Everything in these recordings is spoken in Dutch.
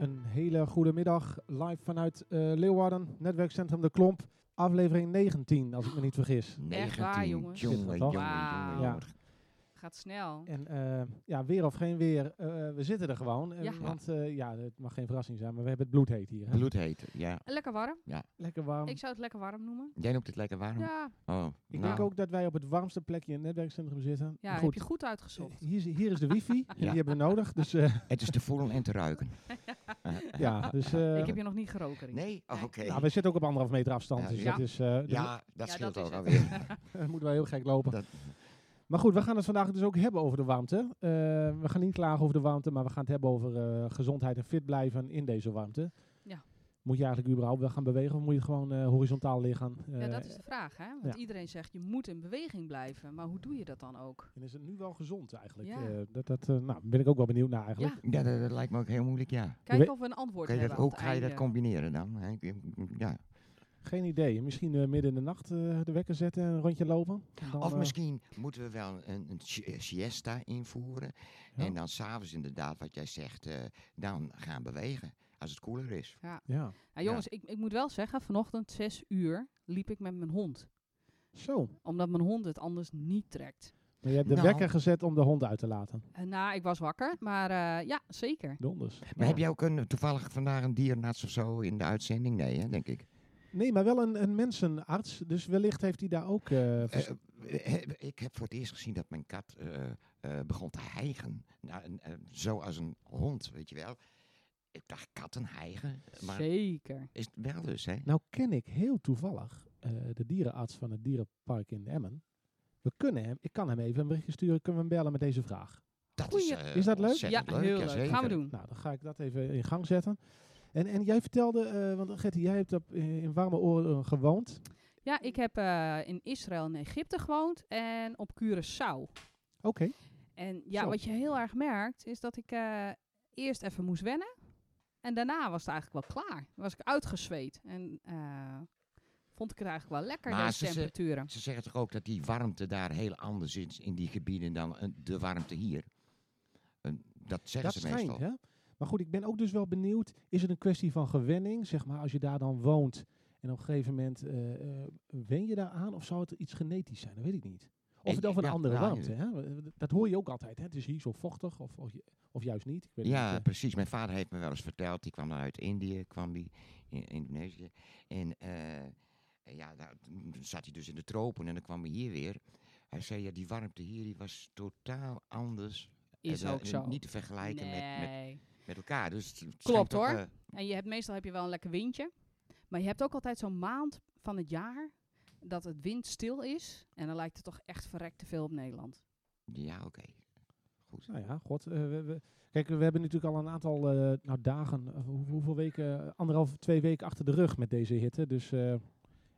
Een hele goede middag, live vanuit eh, Leeuwarden, netwerkcentrum De Klomp. Aflevering 19, als ik me niet vergis. 19. waar, jongens. Jongen, jongen, Wauw. jongen, Ja. Gaat snel. En eh, ja, weer of geen weer, eh, we zitten er gewoon. Eh, Ja. Want eh, ja, het mag geen verrassing zijn, maar we hebben het bloedheet hier. Hè? Bloedheet, ja. Lekker warm. Lekker warm. Ik zou het lekker warm noemen. Jij noemt het lekker warm? Ja, Oh, Ik nou, denk ook dat wij op het warmste plekje in het netwerkcentrum zitten. ja Maar heb je goed uitgezocht. Hier, is- hier is de wifi, die Ja. hebben we nodig. Dus eh, Het is te voelen en te ruiken. ja, dus... eh, ik heb je nog niet geroken. Riek. Nee? Oh, oké. nou, we zitten ook op anderhalf meter afstand, Ja, dus ja. dat is... eh, dus Ja, dat Ja, scheelt dat ook alweer. Dan moeten wij heel gek lopen. Dat- Maar goed, we gaan het vandaag dus ook hebben over de warmte. Eh, we gaan niet klagen over de warmte, maar we gaan het hebben over eh, gezondheid en fit blijven in deze warmte. Ja. Moet je eigenlijk überhaupt wel gaan bewegen of moet je gewoon eh, horizontaal liggen? Ja, dat is de vraag, hè? Want ja. iedereen zegt je moet in beweging blijven. Maar hoe doe je dat dan ook? En is het nu wel gezond eigenlijk? Ja. Eh, dat, dat, nou, ben ik ook wel benieuwd naar eigenlijk. Ja, Ja, dat, dat lijkt me ook heel moeilijk, ja. kijken weet- of we een antwoord Kan je dat, hebben hoe ga je dat combineren dan? hè? Ja. Geen idee. Misschien eh, midden in de nacht eh, de wekker zetten en een rondje lopen. Dan, Of eh, misschien moeten we wel een, een si- siesta invoeren. Ja. En dan s'avonds inderdaad, wat jij zegt, eh, dan gaan bewegen. Als het koeler is. Ja, Ja, jongens, ik, ik moet wel zeggen, vanochtend zes uur liep ik met mijn hond. zo. Omdat mijn hond het anders niet trekt. Maar je hebt de Nou. wekker gezet om de hond uit te laten. En nou, ik was wakker, maar eh, ja, zeker. Donders. Maar Ja. heb jij ook een, toevallig vandaag een dierenarts of zo in de uitzending? Nee, hè, denk ik. Nee, maar wel een, een mensenarts. Dus wellicht heeft hij daar ook... eh, ik heb voor het eerst gezien dat mijn kat eh, eh, begon te hijgen. Nou, een- eh, zo als een hond, weet je wel. Ik dacht katten hijgen. Maar Zeker. is het wel dus, hè? Nou ken ik heel toevallig eh, de dierenarts van het dierenpark in Emmen. We kunnen hem, ik kan hem even een berichtje sturen, kunnen we hem bellen met deze vraag. Dat Goeie- eh, Is dat leuk? Ja, heel leuk. Gaan we doen. Nou, dan ga ik dat even in gang zetten. En, en jij vertelde, eh, want Gertie, jij hebt op, eh, in warme oren gewoond. Ja, ik heb eh, in Israël en Egypte gewoond en op Curaçao. Oké. En ja, Zo. wat je heel erg merkt, is dat ik eh, eerst even moest wennen. En daarna was het eigenlijk wel klaar. Dan was ik uitgezweet. En eh, vond ik het eigenlijk wel lekker, Maar deze ze- ze- temperaturen. Ze zeggen toch ook dat die warmte daar heel anders is in die gebieden dan de warmte hier? Dat zeggen Dat ze schijnt, meestal. hè? Maar goed, ik ben ook dus wel benieuwd, is het een kwestie van gewenning? Zeg maar, als je daar dan woont en op een gegeven moment eh, eh, wen je daar aan of zou het iets genetisch zijn? Dat weet ik niet. Of het over een ja, andere ja, warmte, hè? Dat hoor je ook altijd, hè? Het is hier zo vochtig of, of, juist niet. Ik weet Ja, niet, precies. Mijn vader heeft me wel eens verteld. Die kwam uit Indië, kwam die in Indonesië. En eh, ja, daar zat hij dus in de tropen en dan kwam hij hier weer. Hij zei, ja, die warmte hier die was totaal anders. Is En, ook zo. Niet te vergelijken met, met, nee. Met elkaar. Dus het Klopt, toch, hoor. eh, En je hebt meestal heb je wel een lekker windje. Maar je hebt ook altijd zo'n maand van het jaar dat het windstil is. En dan lijkt het toch echt verrekt te veel op Nederland. ja, oké. Goed. Nou ja, god. eh, we, we- kijk, we hebben natuurlijk al een aantal eh, nou, dagen, hoe- hoeveel weken, anderhalf, twee weken achter de rug met deze hitte. Dus, eh,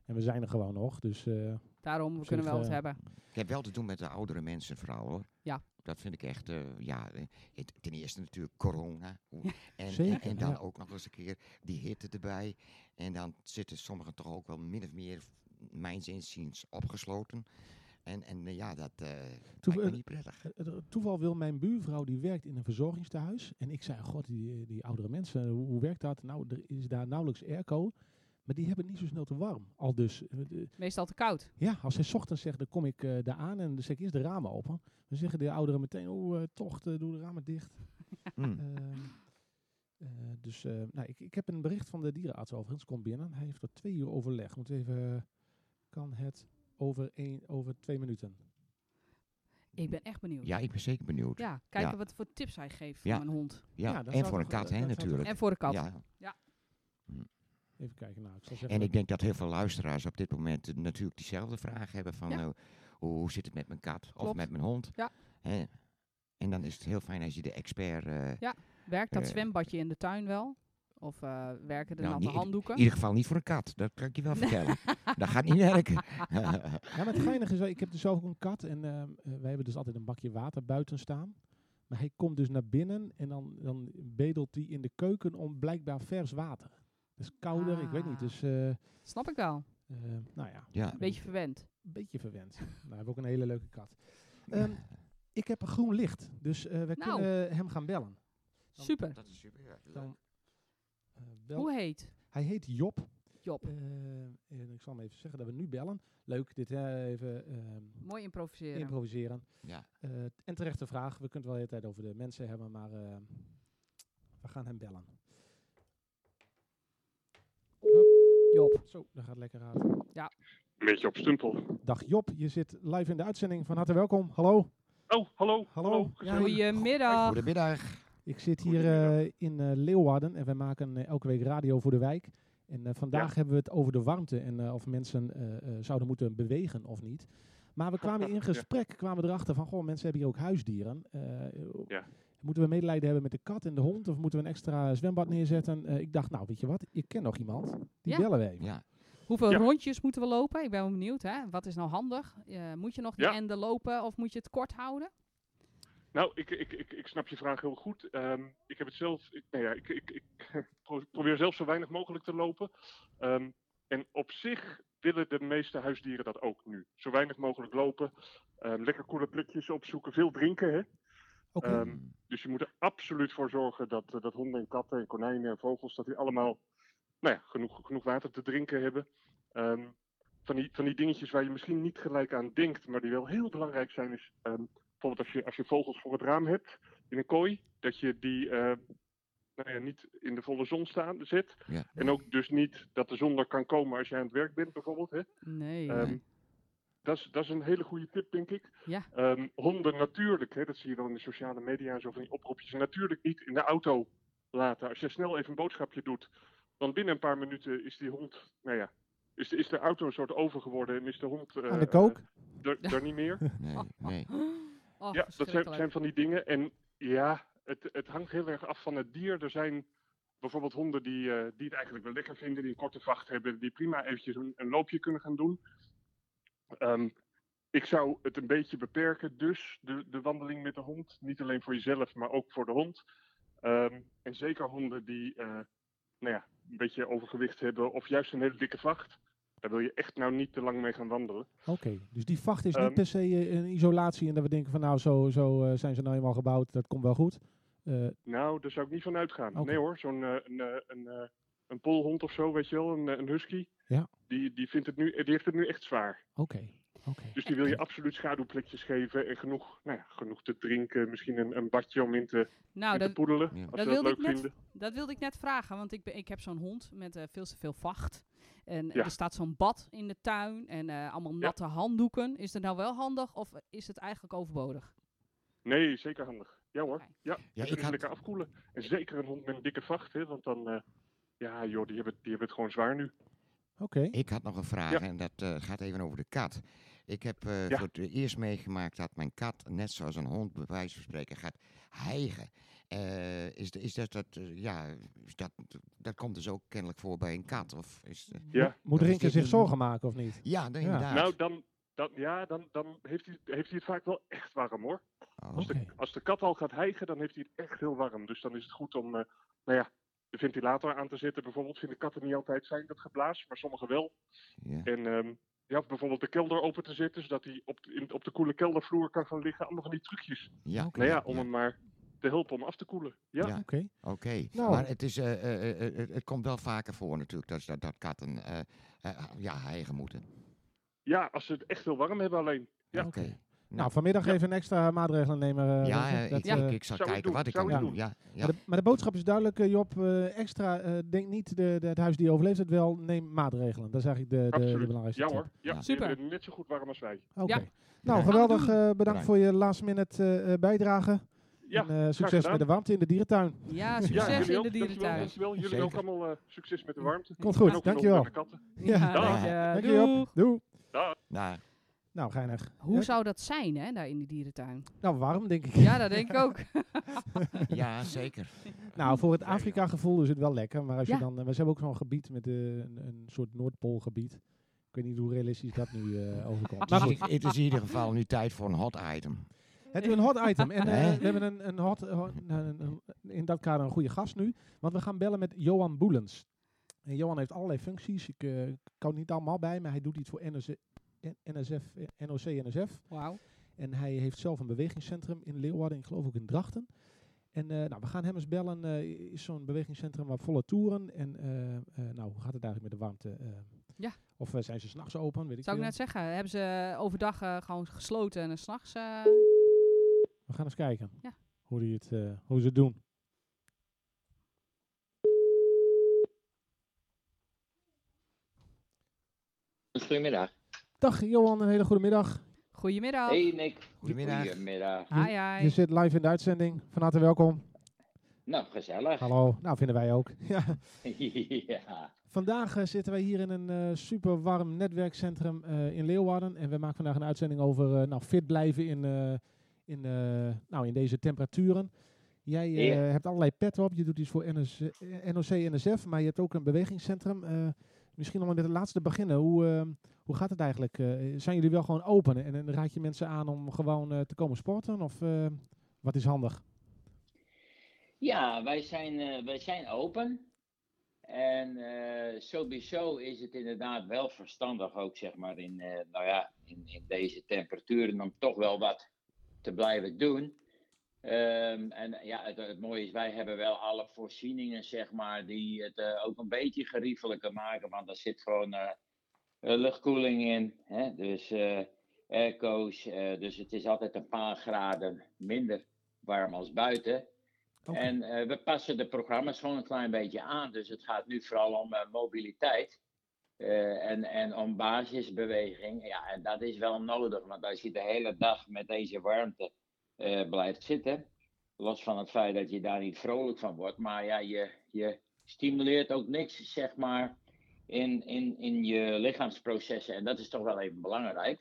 en we zijn er gewoon nog. Dus eh, Daarom, we kunnen wel wat eh, hebben. Ik heb wel te doen met de oudere mensen vooral hoor. Ja. Dat vind ik echt, eh, ja, eh, het- ten eerste natuurlijk corona. En, en, Zeker, en dan ja. ook nog eens een keer die hitte erbij. En dan zitten sommigen toch ook wel min of meer, mijns inziens, opgesloten. En, en ja, dat eh Toe- lijkt me eh, niet prettig. Toeval wil mijn buurvrouw, die werkt in een verzorgingstehuis. En ik zei, god, die, die oudere mensen, hoe, hoe werkt dat? Nou, er is daar nauwelijks airco. Maar die hebben het niet zo snel te warm. Al dus, eh, Meestal te koud. ja, als zij 's ochtends zegt, dan kom ik eh, daar aan en dan zet ik eerst de ramen open. Dan zeggen de ouderen meteen, oh, eh, toch, doe de ramen dicht. Hm. Ehm, eh, dus eh, nou, ik, ik heb een bericht van de dierenarts overigens, komt binnen. Hij heeft er twee uur overleg. Moet even, kan het over, één, over twee minuten? Ik ben echt benieuwd. Ja, ik ben zeker benieuwd. Ja, Ja, kijken Ja. wat voor tips hij geeft Ja. voor mijn hond. Ja, en voor een kat, hè, natuurlijk. En voor de kat. Ja. Even kijken, nou, ik zal zeggen. En ik denk dat heel veel luisteraars op dit moment eh, natuurlijk diezelfde vraag hebben van Ja. eh, hoe, zit het met mijn kat of Klopt. met mijn hond. Ja. Hè? En dan is het heel fijn als je de expert eh, Werkt dat zwembadje in de tuin wel? Of eh, werken de Nou, natte handdoeken? In ieder geval niet voor een kat, dat kan ik je wel vertellen. dat gaat niet werken. Ja, maar het geinige is ik heb dus zelf ook een kat en ehm, eh, wij hebben dus altijd een bakje water buiten staan. Maar hij komt dus naar binnen en dan, dan bedelt hij in de keuken om blijkbaar vers water. Is kouder, ik weet niet. Ah. Dus, eh, Snap ik wel. nou ja, ja. Beetje verwend. een beetje verwend. nou, we hebben ook een hele leuke kat. Ehm, ik heb een groen licht, dus eh, we Nou. kunnen hem gaan bellen. Dan- Super. Dat is super. ja. Dan bel- Hoe heet? Hij heet Job. Job. En ik zal hem even zeggen dat we nu bellen. Leuk, dit even ehm, Mooi improviseren. improviseren. Ja. Eh, en terechte vraag. We kunnen het wel de hele tijd over de mensen hebben, maar eh, we gaan hem bellen. Job. Zo, dat gaat lekker uit. Een beetje op stumpel. Dag Job, je zit live in de uitzending. Van harte welkom. Hallo. Oh, hallo. Hallo. Ja, Goedemiddag. Goedemiddag. Ik zit hier eh, in eh, Leeuwarden en wij maken eh, elke week radio voor de wijk. En vandaag Ja. hebben we het over de warmte en eh, of mensen zouden moeten bewegen of niet. Maar we kwamen in Ja. gesprek, kwamen erachter van, goh, mensen hebben hier ook huisdieren. Eh, Ja. Moeten we medelijden hebben met de kat en de hond of moeten we een extra zwembad neerzetten? Eh, ik dacht, nou weet je wat, ik ken nog iemand, die Ja. bellen we even. Ja. Hoeveel Ja. rondjes moeten we lopen? Ik ben wel benieuwd. Hè? Wat is nou handig? Eh, moet je nog die Ja. ende lopen of moet je het kort houden? Nou, ik, ik, ik, ik snap je vraag heel goed. Ehm, ik heb het zelf. Ik, nou ja, ik, ik, ik pro- probeer zelf zo weinig mogelijk te lopen. Ehm, en op zich willen de meeste huisdieren dat ook nu. Zo weinig mogelijk lopen. ehm, lekker koele plukjes opzoeken. Veel drinken. Hè? Ehm, dus je moet er absoluut voor zorgen dat, eh, dat honden en katten en konijnen en vogels. dat die allemaal nou ja, genoeg, genoeg water te drinken hebben. Ehm, van, die, van die dingetjes waar je misschien niet gelijk aan denkt. maar die wel heel belangrijk zijn. is ehm, bijvoorbeeld als je, als je vogels voor het raam hebt in een kooi. dat je die eh, nou ja, niet in de volle zon staan, zet. Ja. En ook dus niet dat de zon er kan komen als je aan het werk bent, bijvoorbeeld. Hè? Nee. Ehm, dat, is, dat is een hele goede tip, denk ik. Ja. Ehm, honden natuurlijk, hè, dat zie je wel in de sociale media en zo van die oproepjes. Natuurlijk niet in de auto laten. Als je snel even een boodschapje doet, dan binnen een paar minuten is die hond, nou ja, is de, is de auto een soort over geworden en is de hond eh, aan de kook. eh, er, er niet meer. Nee, nee. Oh, ja, dat zijn van die dingen. En ja, het, het hangt heel erg af van het dier. Er zijn bijvoorbeeld honden die, eh, die het eigenlijk wel lekker vinden, die een korte vacht hebben, die prima eventjes een, een loopje kunnen gaan doen. Ehm, ik zou het een beetje beperken, dus de, de wandeling met de hond. Niet alleen voor jezelf, maar ook voor de hond. Ehm, en zeker honden die eh, nou ja, een beetje overgewicht hebben of juist een hele dikke vacht. Daar wil je echt nou niet te lang mee gaan wandelen. Oké, dus die vacht is niet Ehm, per se eh, een isolatie en dat we denken van nou zo, zo eh, zijn ze nou eenmaal gebouwd, dat komt wel goed. Nou, daar zou ik niet van uitgaan. Nee hoor, zo'n een, een, een polhond of zo, weet je wel, een, eh, een husky. Ja. Die, die, vindt het nu, die heeft het nu echt zwaar. Oké, oké. Dus die wil je absoluut schaduwplekjes geven en genoeg, nou ja, genoeg te drinken. Misschien een, een badje om in te, Nou, in te dat, poedelen, Ja. als dat wilde leuk ik net- vinden. dat wilde ik net vragen, want ik, ben, ik heb zo'n hond met eh, veel te veel vacht. En Ja. er staat zo'n bad in de tuin en eh, allemaal natte handdoeken. Is dat nou wel handig of is het eigenlijk overbodig? Nee, zeker handig. Ja hoor. Ja, Ja, dus ik even had- lekker afkoelen. En zeker een hond met een dikke vacht, hè, want dan, eh, ja joh, die hebben, die hebben het gewoon zwaar nu. Oké. Ik had nog een vraag Ja. en dat eh, gaat even over de kat. Ik heb eh, Ja. voor het eerst meegemaakt dat mijn kat, net zoals een hond bij wijze van spreken, gaat hijgen. Eh, is, is dat, dat ja, is dat, dat komt dus ook kennelijk voor bij een kat? Of is, Ja. Moet Rinke zich zorgen maken of niet? ja, inderdaad. Nou, dan, dan, ja, dan, dan heeft, hij, heeft hij het vaak wel echt warm hoor. Oh, Als, Oké. de, als de kat al gaat hijgen, dan heeft hij het echt heel warm. Dus dan is het goed om eh, nou ja, de ventilator aan te zetten. Bijvoorbeeld vinden katten niet altijd fijn dat geblaas, maar sommigen wel. ja. En ehm, ja, bijvoorbeeld de kelder open te zetten, zodat hij op, in, op de koele keldervloer kan gaan liggen. Allemaal van die trucjes. Ja, Oké. Nou ja, om hem maar te helpen om af te koelen. Ja, Ja. Oké. Oké, Nou. maar het, is, eh, eh, eh, het, komt wel vaker voor natuurlijk dat, dat, dat katten eh, eh, ja, hijgen moeten. ja als ze het echt heel warm hebben alleen. Ja. Oké. Nou, vanmiddag Ja. even een extra maatregelen nemen. eh, ja, Dat, ik, eh, ik, ik zal kijken doen, wat ik zou kan doen. doen. Ja, ja. maar, de, maar de boodschap is duidelijk, eh, Job. extra, eh, denk niet de, de, het huis die overleeft het wel, neem maatregelen. Dat is eigenlijk de, de, de Absoluut. belangrijkste Ja hoor, ja, Ja. Super. net zo goed warm als wij. Oké. Ja. Nou, geweldig. eh, bedankt voor je last minute bijdrage. Ja, en, eh, succes met de warmte in de dierentuin. Ja, ja succes in de Dankjewel, dierentuin. dankjewel. Jullie Zeker. ook allemaal eh, succes met de warmte. Komt goed, dankjewel. Ja, Dag. dank je. Dank je Job. Doeg. Doei. Nou, geinig. Hoe Ja, zou dat zijn, hè, daar in die dierentuin? Nou, warm denk ik. Ja, dat denk ik ook. ja, zeker. Nou, voor het Afrika-gevoel is het wel lekker. Maar als je dan, eh, we hebben ook zo'n gebied met eh, een, een soort Noordpoolgebied. Ik weet niet hoe realistisch dat nu eh, overkomt. Maar goed, het is in ieder geval nu tijd voor een hot item. het is een hot item. En we hebben een, een hot, ho- een- een- in dat kader een goede gast nu. Want we gaan bellen met Johan Boelens. En Johan heeft allerlei functies. Ik kan het niet allemaal bij, maar hij doet iets voor NSF, NSF, eh, NOC-NSF. Wauw. En hij heeft zelf een bewegingscentrum in Leeuwarden, ik geloof ook in Drachten. En eh, nou, we gaan hem eens bellen. eh, is zo'n bewegingscentrum waar volle toeren? En eh, eh, nou, hoe gaat het eigenlijk met de warmte? Ja. Of zijn ze s'nachts open? Weet ik Zou ik net zeggen, hebben ze overdag eh, gewoon gesloten en s'nachts... eh We gaan eens kijken Ja. hoe, die het, hoe ze het doen. Goedemiddag. Dag Johan, een hele goede middag. Goedemiddag. Hey Nick. Goedemiddag. Goedemiddag. Hi, Je zit live in de uitzending. Van harte welkom. Nou, gezellig. Hallo. Nou, vinden wij ook. ja. ja. Vandaag eh, zitten wij hier in een eh, super warm netwerkcentrum eh, in Leeuwarden. En we maken vandaag een uitzending over eh, nou, fit blijven in, eh, in, eh, nou, in deze temperaturen. Jij eh, hebt allerlei pet op. Je doet iets voor NS, eh, NOC NSF, maar je hebt ook een bewegingscentrum. Misschien om met het laatste te beginnen. Hoe, eh, hoe gaat het eigenlijk? Eh, zijn jullie wel gewoon open en, en raad je mensen aan om gewoon eh, te komen sporten? Of eh, wat is handig? Ja, wij zijn, wij zijn open. En sowieso is het inderdaad wel verstandig, ook zeg maar in, nou ja, in, in deze temperaturen, om toch wel wat te blijven doen. Ehm, en ja, het, het mooie is, wij hebben wel alle voorzieningen, zeg maar, die het eh, ook een beetje geriefelijker maken. Want er zit gewoon eh, eh, luchtkoeling in. Hè? Dus eh airco's. eh, dus het is altijd een paar graden minder warm als buiten. En eh, we passen de programma's gewoon een klein beetje aan. Dus het gaat nu vooral om eh, mobiliteit. eh, en, en om basisbeweging. Ja, en dat is wel nodig. Want als je de hele dag met deze warmte eh, blijft zitten. Los van het feit dat je daar niet vrolijk van wordt. Maar ja, je, je stimuleert ook niks, zeg maar. In, in, in je lichaamsprocessen. En dat is toch wel even belangrijk.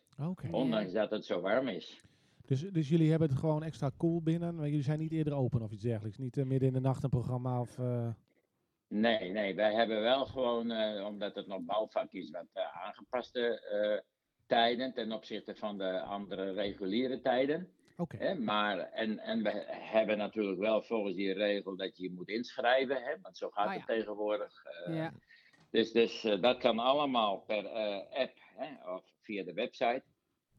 Ondanks dat het zo warm is. Dus, dus jullie hebben het gewoon extra cool binnen, maar jullie zijn niet eerder open of iets dergelijks? Niet eh, midden in de nacht een programma of... eh, Nee, nee, wij hebben wel gewoon, omdat het nog bouwvak is, wat aangepaste tijden ten opzichte van de andere reguliere tijden. Hè? Maar, en, en we hebben natuurlijk wel volgens die regel dat je je moet inschrijven, hè? want zo gaat Ah, het ja. tegenwoordig. eh, Ja. Dus, dus eh, dat kan allemaal per eh, app hè? of via de website.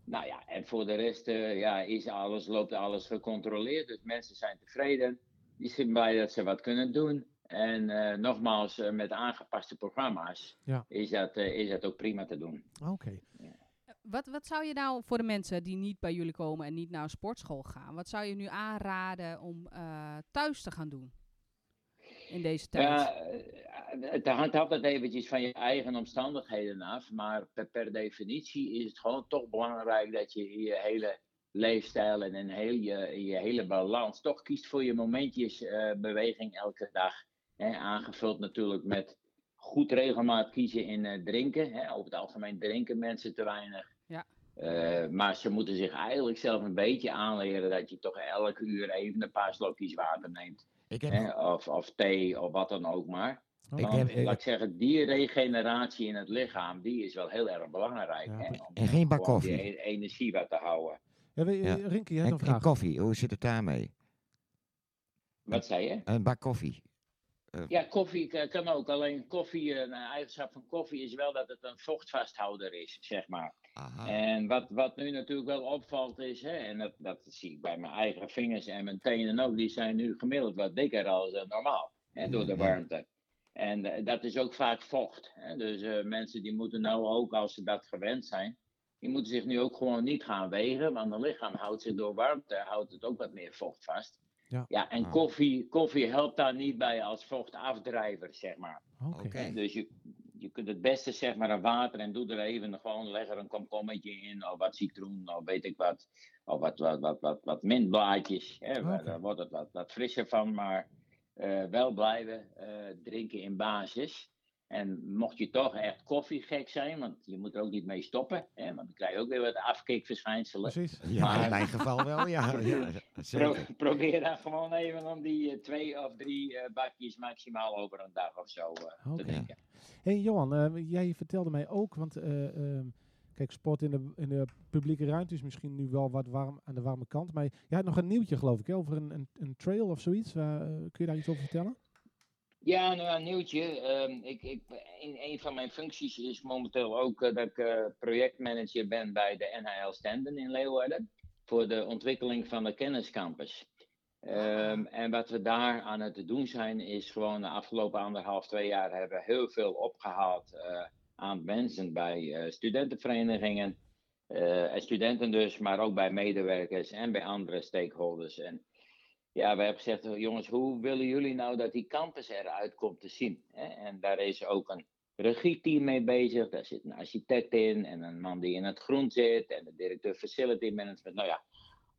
Nou ja, en voor de rest ja, is alles, loopt alles gecontroleerd. Dus mensen zijn tevreden. Die zijn blij dat ze wat kunnen doen. En nogmaals, met aangepaste programma's Ja. is, dat, is dat ook prima te doen. oké. Wat, wat zou je nou voor de mensen die niet bij jullie komen en niet naar een sportschool gaan, wat zou je nu aanraden om eh, thuis te gaan doen? In deze tijd. Ja, eh, het hangt altijd eventjes van je eigen omstandigheden af. Maar per, per definitie is het gewoon toch belangrijk dat je je hele leefstijl en heel je, je hele balans toch kiest voor je momentjes eh, beweging elke dag. Hè, aangevuld natuurlijk met goed regelmaat kiezen in drinken. Hè. Over het algemeen drinken mensen te weinig. Eh, maar ze moeten zich eigenlijk zelf een beetje aanleren dat je toch elke uur even een paar slokjes water neemt. Ik heb, Hè, of, of thee of wat dan ook maar. Oh, Ik heb- ik- laat ik zeggen, die regeneratie in het lichaam, die is wel heel erg belangrijk. Ja, hè, om En geen bak koffie. die e- energie wat te houden. Ja, we- Ja. eh, Rinke, je hebt en, een en koffie, hoe zit het daarmee? Wat zei je? Een bak koffie. Ja, koffie kan ook. Alleen koffie, een eigenschap van koffie is wel dat het een vochtvasthouder is, zeg maar. Aha. En wat, wat nu natuurlijk wel opvalt is, hè, en dat, dat zie ik bij mijn eigen vingers en mijn tenen ook, die zijn nu gemiddeld wat dikker als eh, normaal, hè, door de warmte. En eh, dat is ook vaak vocht. Hè. Dus eh, mensen die moeten nou ook, als ze dat gewend zijn, die moeten zich nu ook gewoon niet gaan wegen, want het lichaam houdt zich door warmte, houdt het ook wat meer vocht vast. Ja. ja en Ah. koffie, koffie helpt daar niet bij als vochtafdrijver, zeg maar. Oké. Dus je, je kunt het beste zeg maar een water en doe er even gewoon, leg er een komkommetje in of wat citroen of weet ik wat. Of wat, wat, wat, wat, wat mintblaadjes. Hè. Daar wordt het wat, wat frisser van, maar eh, wel blijven eh, drinken in basis. En mocht je toch echt koffiegek zijn, want je moet er ook niet mee stoppen, hè, want dan krijg je ook weer wat afkikverschijnselen. Precies. Ja, maar- in mijn geval wel, ja. ja Pro- probeer dan gewoon even om die eh, twee of drie eh, bakjes maximaal over een dag of zo te drinken. Hey Johan, eh, jij vertelde mij ook, want eh, ehm, kijk, sport in de, in de publieke ruimte is misschien nu wel wat warm aan de warme kant. Maar jij had nog een nieuwtje, geloof ik, hè, over een, een, een trail of zoiets. Eh, kun je daar iets over vertellen? Ja, nou, een nieuwtje. Ehm, ik, ik, in een van mijn functies is momenteel ook dat ik projectmanager ben bij de NHL Stenden in Leeuwarden. Voor de ontwikkeling van de kenniscampus. Ehm, en wat we daar aan het doen zijn, is gewoon de afgelopen anderhalf, twee jaar hebben we heel veel opgehaald eh, aan mensen bij eh, studentenverenigingen. en studenten dus, maar ook bij medewerkers en bij andere stakeholders. En ja, we hebben gezegd, jongens, hoe willen jullie nou dat die campus eruit komt te zien? Hè? En daar is ook een regieteam mee bezig. Daar zit een architect in en een man die in het groen zit en de directeur facility management. Nou ja,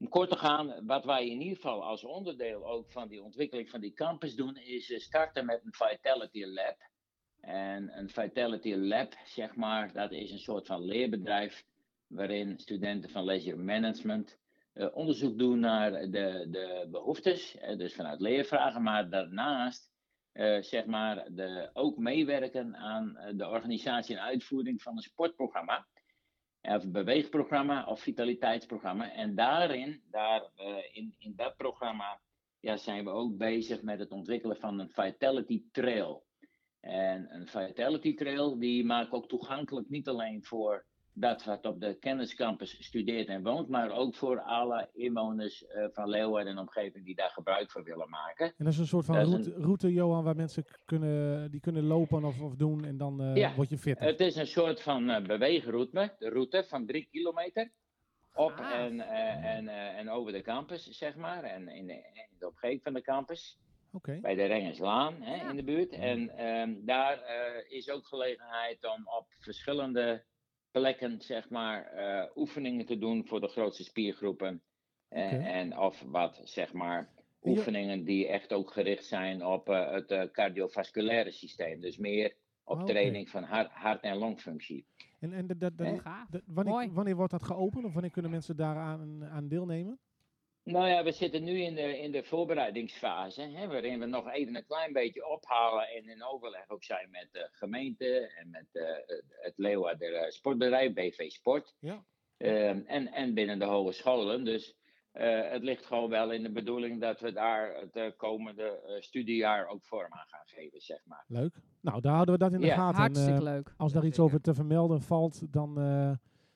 om kort te gaan, wat wij in ieder geval als onderdeel ook van die ontwikkeling van die campus doen, is eh, starten met een Vitality Lab. En een Vitality Lab, zeg maar, dat is een soort van leerbedrijf waarin studenten van leisure management eh, onderzoek doen naar de, de behoeftes, eh, dus vanuit leervragen, maar daarnaast zeg maar de, ook meewerken aan de organisatie en uitvoering van een sportprogramma, of een beweegprogramma of vitaliteitsprogramma. En daarin, daar, eh, in, in dat programma, ja, zijn we ook bezig met het ontwikkelen van een Vitality Trail. En een Vitality Trail die maakt ook toegankelijk niet alleen voor dat wat op de kenniscampus studeert en woont, maar ook voor alle inwoners eh, van Leeuwarden en omgeving die daar gebruik van willen maken. En dat is een soort van route, route, Johan, waar mensen kunnen, die kunnen lopen of, of doen en dan eh, Ja, word je fitter. Het is een soort van eh, beweegroute, de route van drie kilometer. Op Ah. en, en, en over de campus, zeg maar. En in de, in de omgeving van de campus. Bij de Rengerslaan hè, Ja. in de buurt. En ehm, daar is ook gelegenheid om op verschillende plekken, zeg maar, eh, oefeningen te doen voor de grootste spiergroepen. Eh. En of wat, zeg maar, oefeningen die echt ook gericht zijn op eh, het cardiovasculaire systeem. Dus meer op Ah, oké. training van hart, hart- en longfunctie. En, en dat, dat, dat- Gaaf. dat- wanneer, wanneer wordt dat geopend of wanneer kunnen mensen daaraan aan deelnemen? Nou ja, we zitten nu in de, in de voorbereidingsfase, hè, waarin we nog even een klein beetje ophalen en in overleg ook zijn met de gemeente en met eh, het Leeuwarder eh, Sportbedrijf, BV Sport. Ja. Ehm, en, en binnen de hogescholen. Dus eh, het ligt gewoon wel in de bedoeling dat we daar het komende eh, studiejaar ook vorm aan gaan geven, zeg maar. Leuk. Nou, daar houden we dat in de Ja, gaten. En, Hartstikke leuk. als daar iets zeker. over te vermelden valt, dan, eh,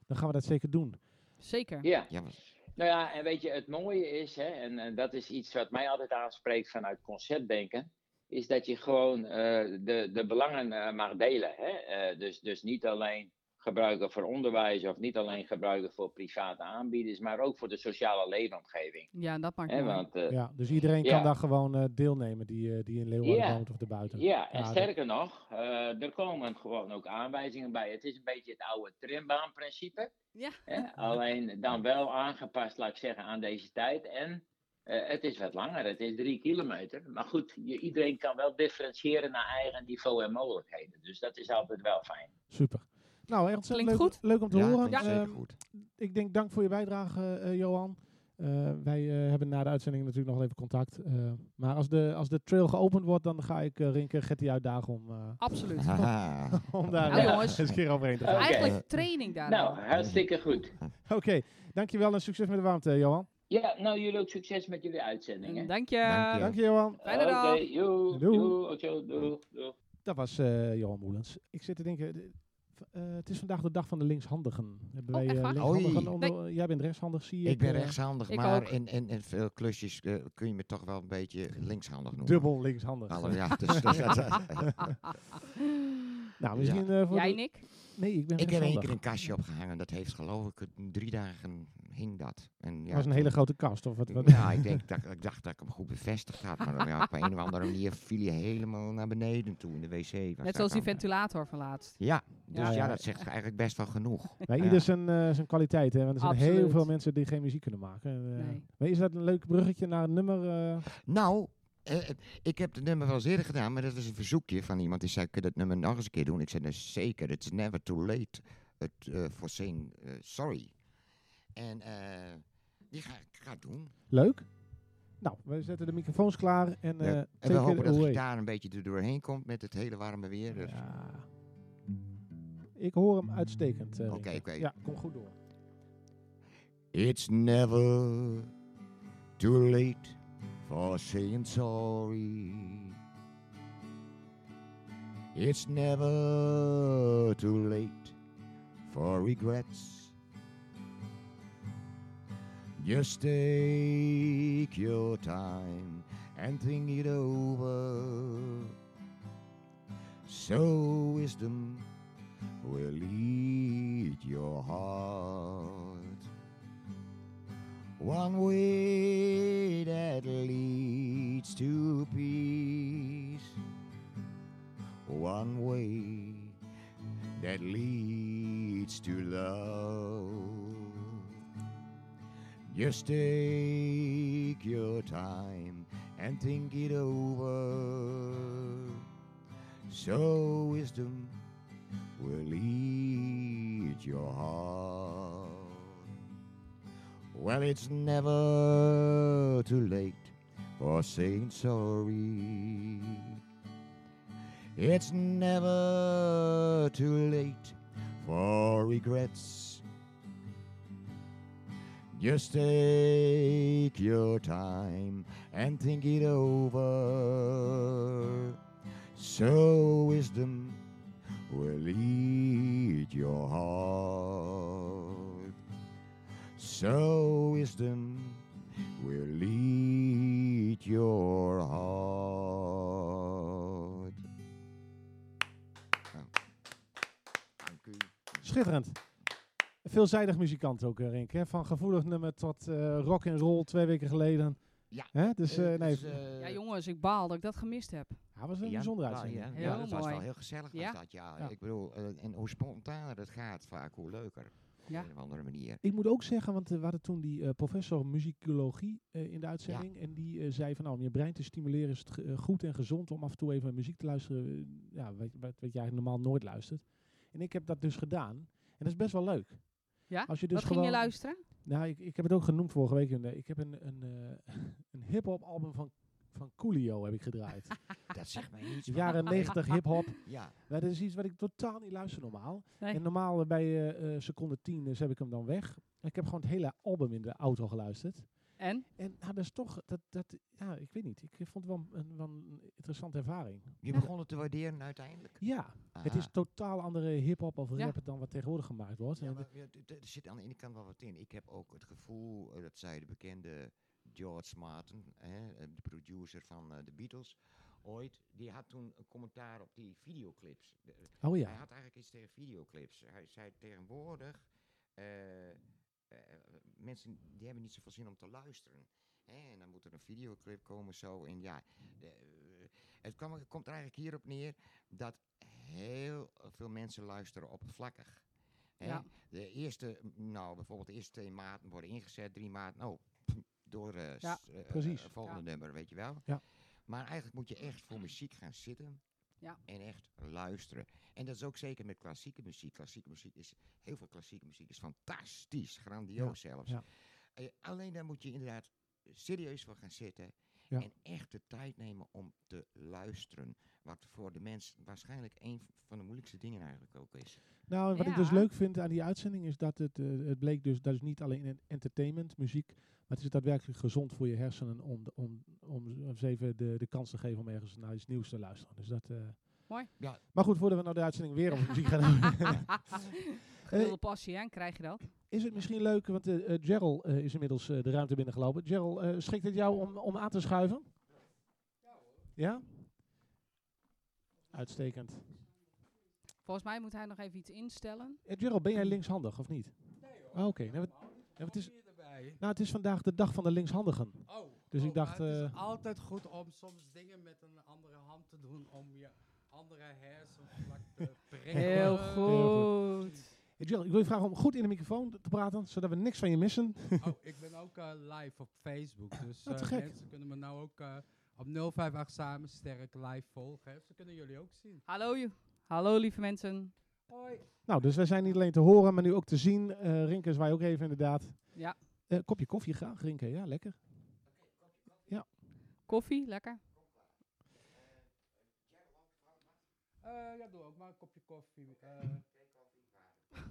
dan gaan we dat zeker doen. Zeker. Ja. Ja, maar- Nou ja, en weet je, het mooie is, hè, en, en dat is iets wat mij altijd aanspreekt vanuit conceptdenken, is dat je gewoon eh, de, de belangen eh, mag delen. Hè? Eh, dus, dus niet alleen gebruiken voor onderwijs of niet alleen gebruiken voor private aanbieders, maar ook voor de sociale leefomgeving. Ja, dat maakt Hè? mooi. Want eh, Ja, dus iedereen ja. kan daar gewoon eh, deelnemen die, eh, die in Leeuwarden Ja. woont of erbuiten. Ja, en sterker nog, eh, er komen gewoon ook aanwijzingen bij. Het is een beetje het oude trimbaanprincipe. Ja. Hè? Alleen dan wel aangepast, laat ik zeggen, aan deze tijd. En eh, het is wat langer, het is drie kilometer. Maar goed, je, iedereen kan wel differentiëren naar eigen niveau en mogelijkheden. Dus dat is altijd wel fijn. Super. Nou, echt ontzettend leuk, Klinkt goed. leuk om te ja, horen. klinkt zeker Ehm, goed. ik denk dank voor je bijdrage, eh, Johan. Eh, wij eh, hebben na de uitzending natuurlijk nog even contact. Eh, maar als de, als de trail geopend wordt, dan ga ik uh, Rinke Getty uitdagen om, eh, Absoluut. Om daar Nou, jongens. eens een keer overheen te gaan. Oké. Eigenlijk training daar Nou, hartstikke goed. Oké, dankjewel en succes met de warmte, Johan. Ja, nou jullie ook succes met jullie uitzendingen. Dank je. Dank je. Dank je, Johan. Fijne Oké, dag. joe, Doei. Ocho, doei, doei. Dat was eh, Johan Moelens. Ik zit te denken, eh, het is vandaag de dag van de linkshandigen. Hebben Oh, wij eh, linkshandigen Jij bent rechtshandig, zie ik. Ik ben eh, rechtshandig, ik maar ook. in, in, in veel klusjes kun je me toch wel een beetje linkshandig noemen. Dubbel linkshandig. Alle, ja, dus, dus dat- nou, misschien eh, voor Jij, Nick? Nee, ik ben ik heb één keer een kastje opgehangen. Dat heeft geloof ik drie dagen hing dat. En, ja, Het was een hele grote kast, of wat? wat? Ja, ik, denk, dat, ik dacht dat ik hem goed bevestigd had. Maar ja, op een of andere manier viel hij helemaal naar beneden toe in de wc. was Net zoals die ventilator van laatst. Ja, dus Ja, ja, ja. dat zegt eigenlijk best wel genoeg. Bij ieder zijn, eh, zijn kwaliteit, hè? Want er zijn heel veel mensen die geen muziek kunnen maken. Eh, Nee. Maar is dat een leuk bruggetje naar een nummer? eh? Nou, eh, ik heb het nummer wel eens eerder gedaan, maar dat is een verzoekje van iemand die zei, kun je dat nummer nog eens een keer doen? Ik zei, nou zeker, it's never too late het, eh, for saying eh, sorry. En eh, die ga ik ga doen. Leuk? Nou, we zetten de microfoons klaar en eh Ja, en take we hopen dat de away. gitaar een beetje er doorheen komt met het hele warme weer. Dus. Ja. Ik hoor hem uitstekend. eh, Oké, oké. Ja, kom goed door. It's never too late for saying sorry. It's never too late for regrets. Just take your time and think it over. So wisdom will lead your heart. One way that leads to peace. One way that leads to love. Just take your time and think it over. So wisdom will lead your heart. Well, it's never too late for saying sorry. It's never too late for regrets. Just take your time and think it over. So wisdom will lead your heart. So wisdom will lead your heart. Dank u. Schitterend. Veelzijdig muzikant ook, eh, Rink. Hè? Van gevoelig nummer tot eh, rock en roll twee weken geleden. Ja. Hè? Dus Eh, nee, dus, Ja, jongens, ik baal dat ik dat gemist heb. hij was een ja, bijzondere nou, uitzending. Ja, Heel ja, dat was wel heel gezellig. Was Ja? dat, ja. Ja. Ik bedoel, en hoe spontaner het gaat, vaak hoe leuker. Ja. Op een of andere manier. Ik moet ook zeggen, want eh, we hadden toen die eh, professor muzikologie eh, in de uitzending. En die zei van nou, om je brein te stimuleren is het ge- goed en gezond om af en toe even muziek te luisteren. ja, wat, wat, wat jij normaal nooit luistert. En ik heb dat dus gedaan. En dat is best wel leuk. Ja? Als je dus Wat ging je luisteren? Nou, ik, ik heb het ook genoemd vorige week. Ik heb een, een, eh, een hip-hop album van, van Coolio heb ik gedraaid. Dat zegt mij iets. De maar- jaren 90 hip-hop. Ja, Nou, dat is iets wat ik totaal niet luister normaal. Nee. En normaal eh, bij eh, eh, seconde 10 dus heb ik hem dan weg. Ik heb gewoon het hele album in de auto geluisterd. En? En nou, dat is toch, dat, dat, ja, ik weet niet. Ik vond het wel een, wel een interessante ervaring. je begon het te waarderen uiteindelijk. Ja, het is totaal andere hip-hop of Ja. rap dan wat tegenwoordig gemaakt wordt. Ja, maar er zit aan de ene kant wel wat in. Ik heb ook het gevoel, dat zei de bekende George Martin, hè, eh, de producer van eh, de Beatles, ooit, die had toen een commentaar op die videoclips. De- oh Hij ja, had eigenlijk iets tegen videoclips. Hij zei tegenwoordig, eh, eh, mensen die hebben niet zoveel zin om te luisteren. Hè? En dan moet er een videoclip komen zo. En ja, de, eh, het kwam, komt er eigenlijk hierop neer dat heel veel mensen luisteren oppervlakkig. Ja. De eerste, nou bijvoorbeeld de eerste twee maten worden ingezet, drie maten, oh, door eh Ja, eh, precies. volgende nummer, weet je wel. Ja. Maar eigenlijk moet je echt voor muziek gaan zitten Ja. en echt luisteren. En dat is ook zeker met klassieke muziek. Klassieke muziek is, heel veel klassieke muziek is fantastisch, grandioos zelfs. ja. Eh, alleen daar moet je inderdaad serieus voor gaan zitten. Ja. En echt de tijd nemen om te luisteren. Wat voor de mens waarschijnlijk een van de moeilijkste dingen eigenlijk ook is. Nou, en wat ik dus leuk vind aan die uitzending is dat het, eh, het bleek dus, dat is niet alleen en- entertainment, muziek, maar het is daadwerkelijk gezond voor je hersenen om, de- om, om eens even de, de kans te geven om ergens naar iets nieuws te luisteren. Dus dat, eh, Mooi. Ja. Maar goed, voordat we nou de uitzending weer over muziek gaan hebben. Gewilde passie, hè? Krijg je dat? is het misschien leuk, want eh eh, Gerald eh, is inmiddels eh, de ruimte binnengelopen. Gerald, eh schikt het jou om, om aan te schuiven? Ja? Uitstekend. Volgens mij moet hij nog even iets instellen. Eh, Gerald, ben jij linkshandig of niet? Ah, Oké, nou, ja, wat is, erbij. nou, het is vandaag de dag van de linkshandigen. Oh, Dus ik oh, dacht, het is eh, altijd goed om soms dingen met een andere hand te doen om je andere hersenvlak te prikkelen. Heel Heel goed. Eh, Gerald, ik wil je vragen om goed in de microfoon te praten, zodat we niks van je missen. Oh, ik ben ook eh, live op Facebook, dus eh, gek. mensen kunnen me nou ook eh, op 058 samen sterk live volgen. hè. Ze kunnen jullie ook zien. Hallo, Hallo lieve mensen. Hoi. Nou, dus wij zijn niet alleen te horen, maar nu ook te zien. Eh Rinke wij ook even inderdaad. Ja. Eh, kopje koffie graag, Rinke. Ja, lekker. Koffie, lekker. Eh, ja, doe ook maar een kopje koffie. eh,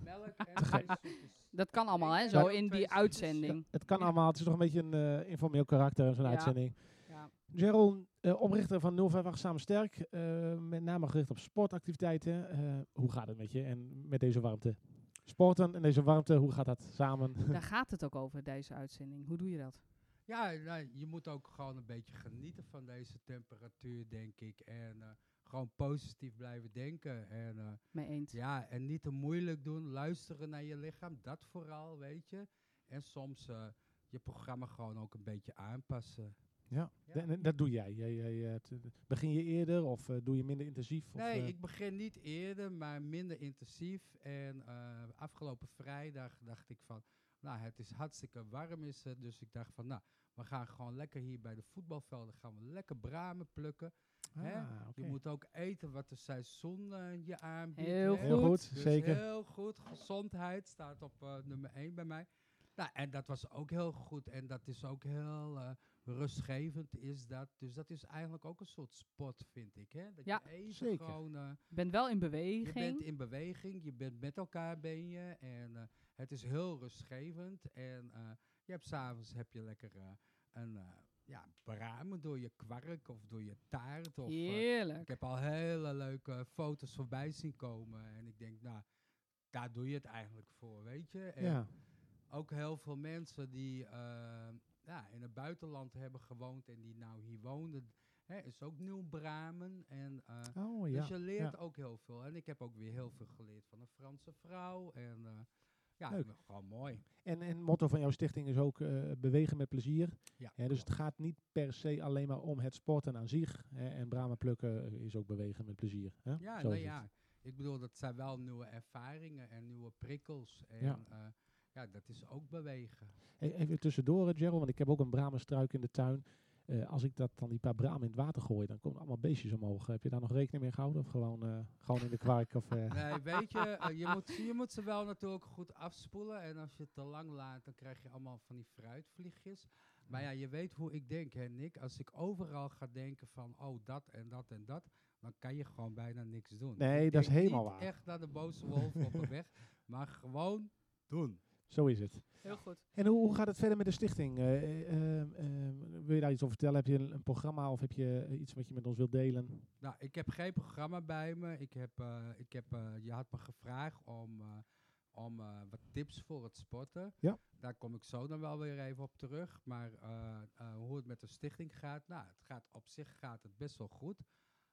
melk en. Dat kan allemaal, hè? Ja, Zo in die uitzending. Het kan Ja. allemaal. Het is toch een beetje een eh, informeel karakter in zo'n Ja. uitzending. Gerald, eh, oprichter van 058 Samen Sterk. eh, met name gericht op sportactiviteiten. Eh, hoe gaat het met je en met deze warmte? Sporten en deze warmte, hoe gaat dat samen? Daar gaat het ook over, deze uitzending. Hoe doe je dat? Ja, nou, je moet ook gewoon een beetje genieten van deze temperatuur, denk ik. En eh, gewoon positief blijven denken. En, eh, Mee eens. ja, en niet te moeilijk doen. Luisteren naar je lichaam, dat vooral, weet je. En soms eh, je programma gewoon ook een beetje aanpassen. Ja, Ja. en- en dat doe jij. jij, jij eh, begin je eerder of eh, doe je minder intensief? Of, Nee, eh, ik begin niet eerder, maar minder intensief. En eh, afgelopen vrijdag dacht ik van, nou, het is hartstikke warm is het. Dus ik dacht van, nou, we gaan gewoon lekker hier bij de voetbalvelden, gaan we lekker bramen plukken. hè? ah, oké. Je moet ook eten wat de seizoen je aanbiedt. Heel hè. Heel goed, Dus zeker. Heel goed. Gezondheid staat op eh, nummer 1 bij mij. Nou, en dat was ook heel goed. En dat is ook heel eh, rustgevend, is dat. Dus dat is eigenlijk ook een soort sport, vind ik. Hè? Dat Ja, je even zeker. gewoon... eh, Je bent wel in je beweging. bent in beweging, je bent met elkaar ben je. En eh, het is heel rustgevend. En eh, je hebt s'avonds heb je lekker eh, een... eh, ja, bramen door je kwark of door je taart. Of, Heerlijk. ik heb al hele leuke foto's voorbij zien komen. En ik denk, nou, daar doe je het eigenlijk voor, weet je. En ja. ook heel veel mensen die ja, in het buitenland hebben gewoond en die nou hier woonden. Hè, is ook nieuw bramen. En, eh, Oh ja. dus je leert ja. ook heel veel. En ik heb ook weer heel veel geleerd van een Franse vrouw. En eh, ja, Leuk. gewoon mooi. En, en het motto van jouw stichting is ook eh, bewegen met plezier. Ja, Hè, dus het gaat niet per se alleen maar om het sporten aan zich. Hè, en bramen plukken is ook bewegen met plezier. Hè? Ja, Zo nou het. ja. Ik bedoel, dat zijn wel nieuwe ervaringen en nieuwe prikkels. En Ja. Ja, dat is ook bewegen. Hey, even tussendoor, Gerald, want ik heb ook een bramenstruik in de tuin. Eh, als ik dat dan die paar bramen in het water gooi, dan komen allemaal beestjes omhoog. Heb je daar nog rekening mee gehouden? Of gewoon, eh, gewoon in de kwark? Of, eh, Nee, weet je, je, moet, je moet ze wel natuurlijk goed afspoelen. En als je het te lang laat, dan krijg je allemaal van die fruitvliegjes. Maar ja, je weet hoe ik denk, hè, Nick. Als ik overal ga denken van, oh, dat en dat en dat, dan kan je gewoon bijna niks doen. Nee, Ik dat is helemaal waar. echt naar de boze wolf op de weg, maar gewoon doen. Zo is het. Heel goed. En hoe, hoe gaat het verder met de stichting? Eh, eh, eh, wil je daar iets over vertellen? Heb je een, een programma of heb je iets wat je met ons wilt delen? Nou, ik heb geen programma bij me. Ik heb, eh, ik heb, eh, je had me gevraagd om, eh, om eh, wat tips voor het sporten. Ja. Daar kom ik zo dan wel weer even op terug. Maar eh, eh, hoe het met de stichting gaat, nou, het gaat op zich gaat het best wel goed.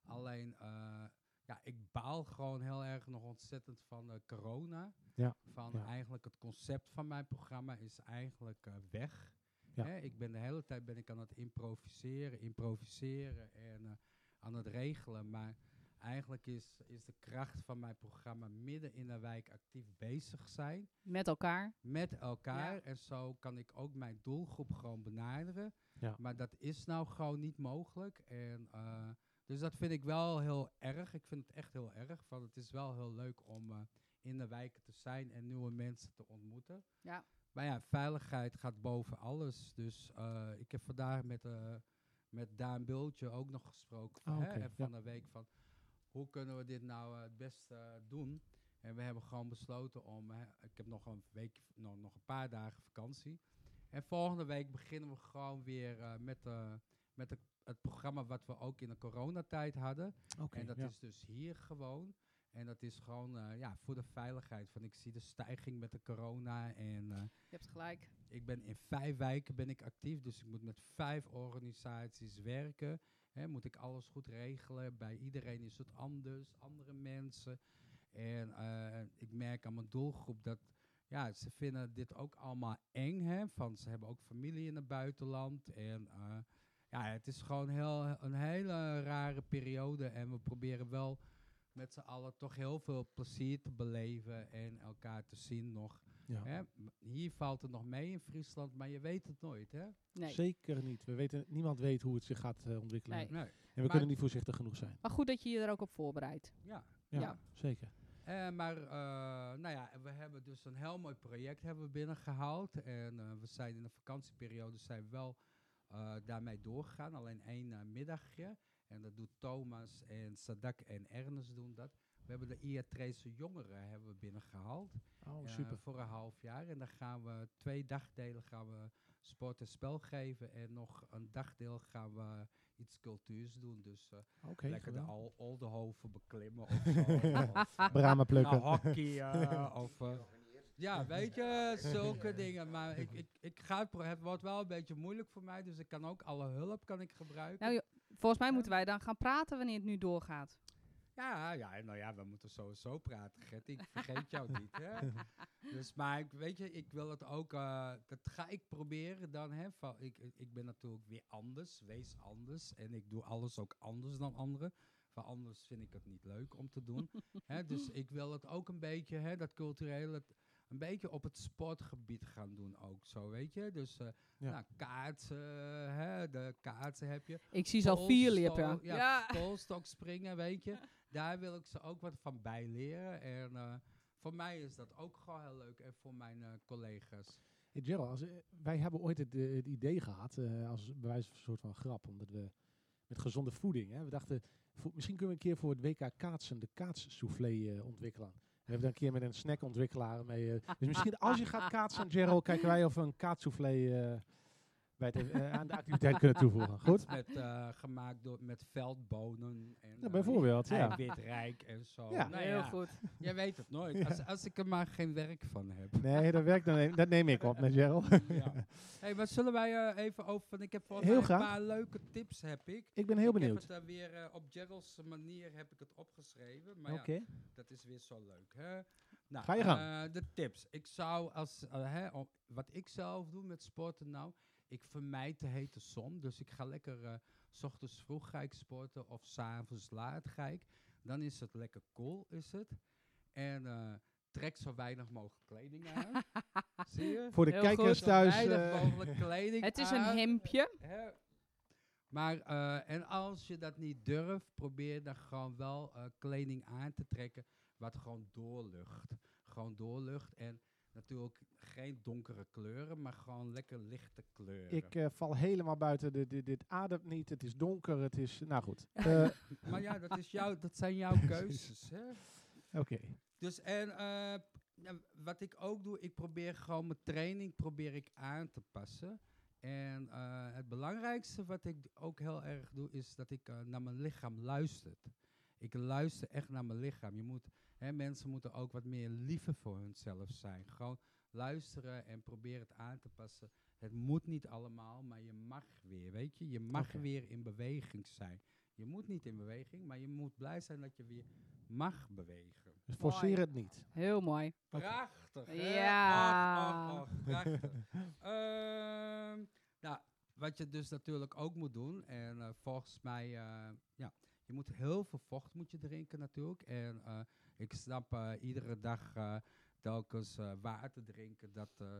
Alleen, eh, ja, ik baal gewoon heel erg nog ontzettend van eh, corona. Ja, Van ja. eigenlijk het concept van mijn programma is eigenlijk eh, weg. Ja. Hè, ik ben de hele tijd ben ik aan het improviseren, improviseren en eh, aan het regelen. Maar eigenlijk is, is de kracht van mijn programma midden in de wijk actief bezig zijn Met elkaar. met elkaar. En zo kan ik ook mijn doelgroep gewoon benaderen. Ja. Maar dat is nou gewoon niet mogelijk. En, eh, dus dat vind ik wel heel erg. Ik vind het echt heel erg. Van het is wel heel leuk om eh, in de wijken te zijn en nieuwe mensen te ontmoeten. Ja. Maar ja, veiligheid gaat boven alles. Dus eh, ik heb vandaag met, eh met Daan Bultje ook nog gesproken. Ah, hè, en ja. van de week van hoe kunnen we dit nou het beste doen. En we hebben gewoon besloten om. hè, ik heb nog een week, nog, nog een paar dagen vakantie. En volgende week beginnen we gewoon weer eh, met, eh, met de- het programma wat we ook in de coronatijd hadden. En dat ja. is dus hier gewoon. En dat is gewoon eh, ja, voor de veiligheid. Van ik zie de stijging met de corona. En eh, Je hebt gelijk. ik ben in vijf wijken ben ik actief. Dus ik moet met vijf organisaties werken. Hè, moet ik alles goed regelen. Bij iedereen is het anders. Andere mensen. En eh, ik merk aan mijn doelgroep dat ja, ze vinden dit ook allemaal eng. Hè, van ze hebben ook familie in het buitenland. En eh, ja, het is gewoon heel, een hele rare periode. En we proberen wel met z'n allen toch heel veel plezier te beleven. En elkaar te zien nog. Ja. Hè? Hier valt het nog mee in Friesland, maar je weet het nooit, hè? Nee. Zeker niet. We weten, niemand weet hoe het zich gaat eh, ontwikkelen. Nee. Nee. En we Maar- kunnen niet voorzichtig genoeg zijn. Maar goed dat je je er ook op voorbereidt. Ja. Ja, Ja. zeker. Eh, maar, eh, nou ja, we hebben dus een heel mooi project hebben we binnengehaald. En eh, we zijn in de vakantieperiode zijn we wel eh, daarmee doorgegaan. Alleen één eh, middagje. En dat doet Thomas en Sadak en Ernest doen dat. We hebben de Iatrese jongeren hebben we binnengehaald. Oh, eh, super. Voor een half jaar. En dan gaan we twee dagdelen gaan we sport en spel geven. En nog een dagdeel gaan we iets cultuurs doen. Dus eh, lekker de. Al Oldenhoven beklimmen of zo. of, Bramen plukken. nou, hockey of... eh, Ja, weet je, zulke dingen. Maar ik, ik, ik ga het, wordt wel een beetje moeilijk voor mij, dus ik kan ook alle hulp kan ik gebruiken. Nou, volgens mij moeten wij dan gaan praten wanneer het nu doorgaat. Ja, ja, nou ja, we moeten sowieso praten, Gert. Ik vergeet jou niet, hè. Dus, maar ik, weet je, ik wil het ook, eh, dat ga ik proberen dan, hè. Van, ik, ik- ben natuurlijk weer anders, wees anders. En ik doe alles ook anders dan anderen. Van anders vind ik het niet leuk om te doen. hè, dus ik wil het ook een beetje, hè, dat culturele, een beetje op het sportgebied gaan doen ook, zo, weet je. Dus, eh Ja. nou, kaarten, hè, de kaarten heb je. Ik zie ze al vier lippen. Ja, Ja. polstok springen, weet je. Daar wil ik ze ook wat van bijleren. En eh, voor mij is dat ook gewoon heel leuk. En voor mijn eh, collega's. Hey Gerald, als, wij hebben ooit het, het idee gehad, eh, als bewijs van een soort van grap, omdat we met gezonde voeding, hè, we dachten, voor- misschien kunnen we een keer voor het WK kaatsen de kaatssoufflé eh, ontwikkelen. We hebben daar een keer met een snackontwikkelaar mee. eh, dus misschien als je gaat kaatsen, Gerald, kijken wij of we een kaatsoufflé eh, bij het, eh, aan de activiteit kunnen toevoegen. Goed? Met, eh, gemaakt door, met veldbonen. En, Ja, eh, bijvoorbeeld, ja. eiwitrijk en zo. Ja. Nou Heel ja, goed. Je weet het nooit. Als, als ik er maar geen werk van heb. Nee, dat werkt dan, dat neem ik op met Gerald. ja. hey, maar zullen wij eh, even over... Want ik heb volgens Heel mij een graag. paar leuke tips heb ik. Ik ben heel ik benieuwd. heb het eh, weer op Gerald's manier heb ik het opgeschreven. Maar Oké. ja, Dat is weer zo leuk, hè? Nou, Ga je gang. eh, de tips. Ik zou als, hè, wat ik zelf doe met sporten nou, ik vermijd de hete zon. Dus ik ga lekker, eh, s ochtends vroeg ga ik sporten of s'avonds laat ga ik. Dan is het lekker cool, is het. En eh, trek zo weinig mogelijk kleding aan. Zie je? Voor de Heel kijkers goed. Zo thuis. weinig eh, mogelijk kleding Het is een hemdje. Hè? Maar, eh, en als je dat niet durft, probeer dan gewoon wel eh, kleding aan te trekken wat gewoon doorlucht. Gewoon doorlucht en natuurlijk geen donkere kleuren, maar gewoon lekker lichte kleuren. ik eh, val helemaal buiten. De, de- dit ademt niet. Het is donker. Het is. Nou goed. Eh, maar ja, dat, is jouw, dat zijn jouw keuzes. Oké. Dus en eh, wat ik ook doe, ik probeer gewoon mijn training probeer ik aan te passen. En het belangrijkste wat ik ook heel erg doe, is dat ik naar mijn lichaam luister. Ik luister echt naar mijn lichaam. Je moet, hè, mensen moeten ook wat meer liever voor hunzelf zijn. Gewoon luisteren en proberen het aan te passen. Het moet niet allemaal, maar je mag weer, weet je. Je mag weer in beweging zijn. Je moet niet in beweging, maar je moet blij zijn dat je weer mag bewegen. Dus forceer het niet. Heel mooi. Prachtig, hè? Ja. Och, och, och, prachtig. Ehm, nou, wat je dus natuurlijk ook moet doen, en eh, volgens mij, eh, ja, je moet heel veel vocht moet je drinken natuurlijk. En eh, ik snap eh, iedere dag eh, telkens eh, water drinken, dat, eh,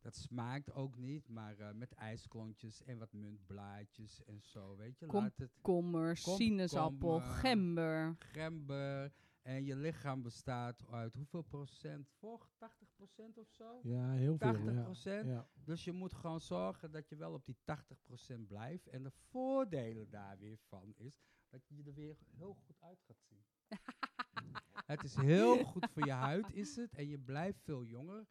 dat smaakt ook niet, maar eh, met ijsklontjes en wat muntblaadjes en zo, weet je. Kom- Laat het Kommer, sinaasappel, Komkommer. gember. gember. En je lichaam bestaat uit hoeveel procent vocht? 80 procent of zo? Ja, heel veel. 80 Ja. procent. Ja. Dus je moet gewoon zorgen dat je wel op die 80 procent blijft. En de voordelen daar weer van is dat je er weer heel goed uit gaat zien. Het is heel goed voor je huid, is het. En je blijft veel jonger.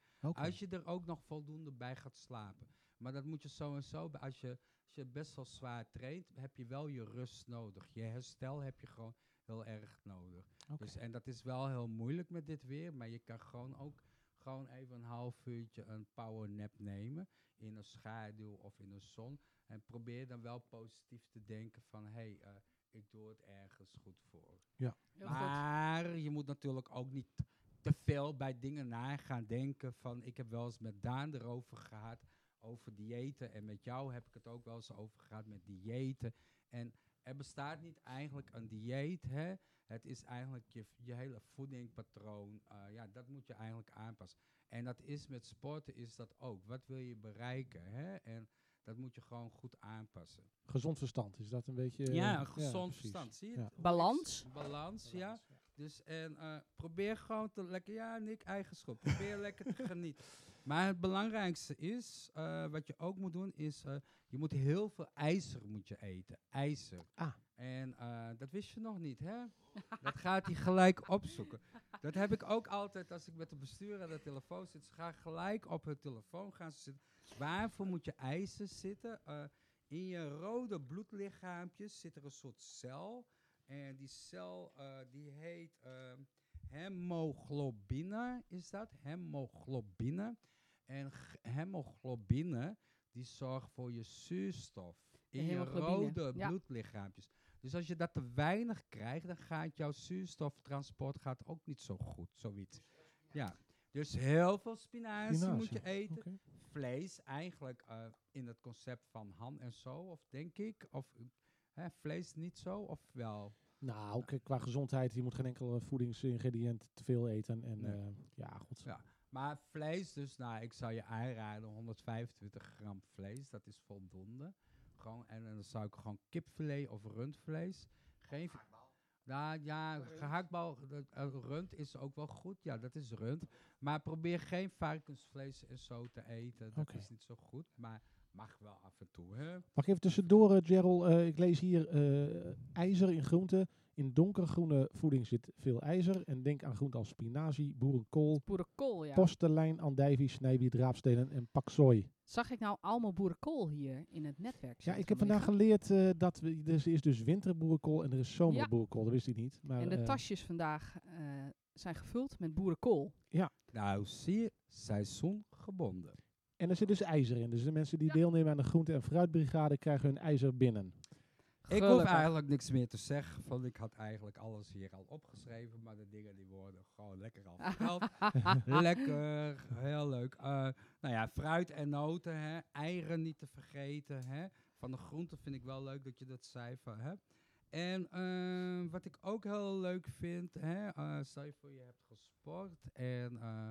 Als je er ook nog voldoende bij gaat slapen. Maar dat moet je zo en zo. bij- Als je, als je best wel zwaar traint, heb je wel je rust nodig. Je herstel heb je gewoon heel erg nodig. Dus, en dat is wel heel moeilijk met dit weer. Maar je kan gewoon ook gewoon even een half uurtje een power nap nemen. In een schaduw of in de zon. En probeer dan wel positief te denken van... Hé, hey, eh, ik doe het ergens goed voor. Heel goed. Maar je moet natuurlijk ook niet te veel bij dingen na gaan denken. Van, ik heb wel eens met Daan erover gehad, over diëten. En met jou heb ik het ook wel eens over gehad met diëten. En er bestaat niet eigenlijk een dieet. Hè? Het is eigenlijk je, je hele voedingpatroon. eh, ja, dat moet je eigenlijk aanpassen. En dat is met sporten is dat ook. Wat wil je bereiken? Hè? En dat moet je gewoon goed aanpassen. Gezond verstand, is dat een beetje... Ja, eh, een gezond verstand. Zie je? Ja. Balans. Balans, ja. Dus en eh, probeer gewoon te lekker, ja, Nick, eigen schuld. Probeer lekker te genieten. Maar het belangrijkste is, eh, wat je ook moet doen, is eh, je moet heel veel ijzer moet je eten. IJzer. Ah. En eh, dat wist je nog niet, hè? dat gaat hij gelijk opzoeken. Dat heb ik ook altijd als ik met de bestuurder aan de telefoon zit. Ze gaan gelijk op hun telefoon gaan ze zitten. Waarvoor moet je ijzer zitten? Eh, in je rode bloedlichaampjes zit er een soort cel. En die cel, eh, die heet, ehm, hemoglobine is dat, hemoglobine. En hemoglobine, die zorgt voor je zuurstof in je rode ja. bloedlichaampjes. Dus als je dat te weinig krijgt, dan gaat jouw zuurstoftransport gaat ook niet zo goed, zoiets. Ja, dus heel veel spinazie, moet je eten. Vlees, eigenlijk eh, in het concept van Han en zo, of denk ik. Of hè, vlees niet zo, of wel? Nou, kijk, qua gezondheid, je moet geen enkel eh, voedingsingrediënt te veel eten. En Nee. eh, ja, goed. Ja. Maar vlees, dus nou, ik zou je aanraden 125 gram vlees, dat is voldoende. Gewoon, en dan zou ik gewoon kipfilet of rundvlees. Geen nou ja, gehaktbal, dat, eh, rund is ook wel goed. Ja, dat is rund. Maar probeer geen varkensvlees en zo te eten. Dat is niet zo goed. Maar mag wel af en toe, hè? Mag ik even tussendoor, eh, Gerald? Eh, ik lees hier eh, ijzer in groenten. In donkergroene voeding zit veel ijzer. En denk aan groenten als spinazie, boerenkool, Boerenkool, ja. postelijn, andijvie, snijwiet, raapstenen en paksoi. Zag ik nou allemaal boerenkool hier in het netwerk? Ja, ik heb vandaag geleerd eh, dat we, er is dus winterboerenkool en er is zomerboerenkool. Dat wist ik niet. Maar, En de eh, tasjes vandaag eh, zijn gevuld met boerenkool. Nou, zie je, seizoengebonden. en er zit dus ijzer in. Dus de mensen die Ja. deelnemen aan de groente- en fruitbrigade krijgen hun ijzer binnen. Ik hoef eigenlijk niks meer te zeggen, want ik had eigenlijk alles hier al opgeschreven, maar de dingen die worden gewoon lekker al verteld. lekker, heel leuk. Eh, nou ja, fruit en noten, hè. eieren niet te vergeten. Hè. Van de groenten vind ik wel leuk dat je dat zei. Van, hè. En eh, wat ik ook heel leuk vind, hè, eh, stel je voor je hebt gesport en eh,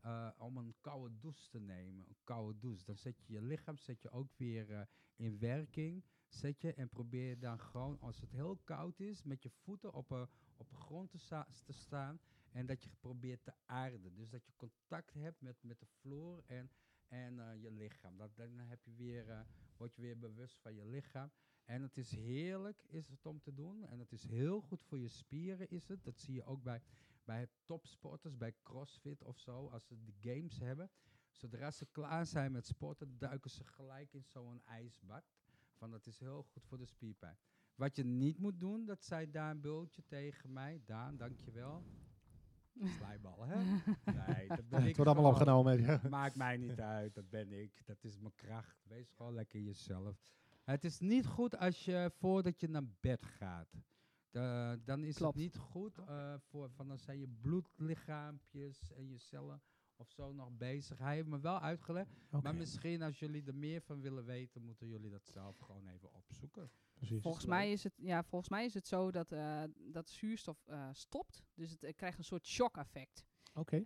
eh, om een koude douche te nemen, een koude douche, dan zet je je lichaam zet je ook weer eh, in werking zet je en probeer dan gewoon, als het heel koud is, met je voeten op een, op een grond te staan en dat je probeert te aarden. Dus dat je contact hebt met, met de vloer en, en eh, je lichaam. Dat, dan heb je weer, eh, word je weer bewust van je lichaam. En het is heerlijk is het om te doen. En het is heel goed voor je spieren is het. Dat zie je ook bij, bij topsporters, bij CrossFit of zo. Als ze de games hebben. Zodra ze klaar zijn met sporten, duiken ze gelijk in zo'n ijsbad. Van dat is heel goed voor de spierpijn. Wat je niet moet doen, dat zei Daan Bultje tegen mij. Daan, dankjewel. Slijbal, hè? Nee, dat ben het ik wordt allemaal opgenomen. Ja. Maakt mij niet uit, dat ben ik. Dat is mijn kracht. Wees gewoon lekker jezelf. Het is niet goed als je voordat je naar bed gaat. Da- dan is Klopt. het niet goed. eh, voor, van dan zijn je bloedlichaampjes en je cellen of zo nog bezig. Hij heeft me wel uitgelegd. Maar misschien als jullie er meer van willen weten, moeten jullie dat zelf gewoon even opzoeken. precies. Volgens mij, is het, ja, volgens mij is het zo dat, eh, dat zuurstof eh, stopt. Dus het krijgt een soort shock-effect. Oké, Eh,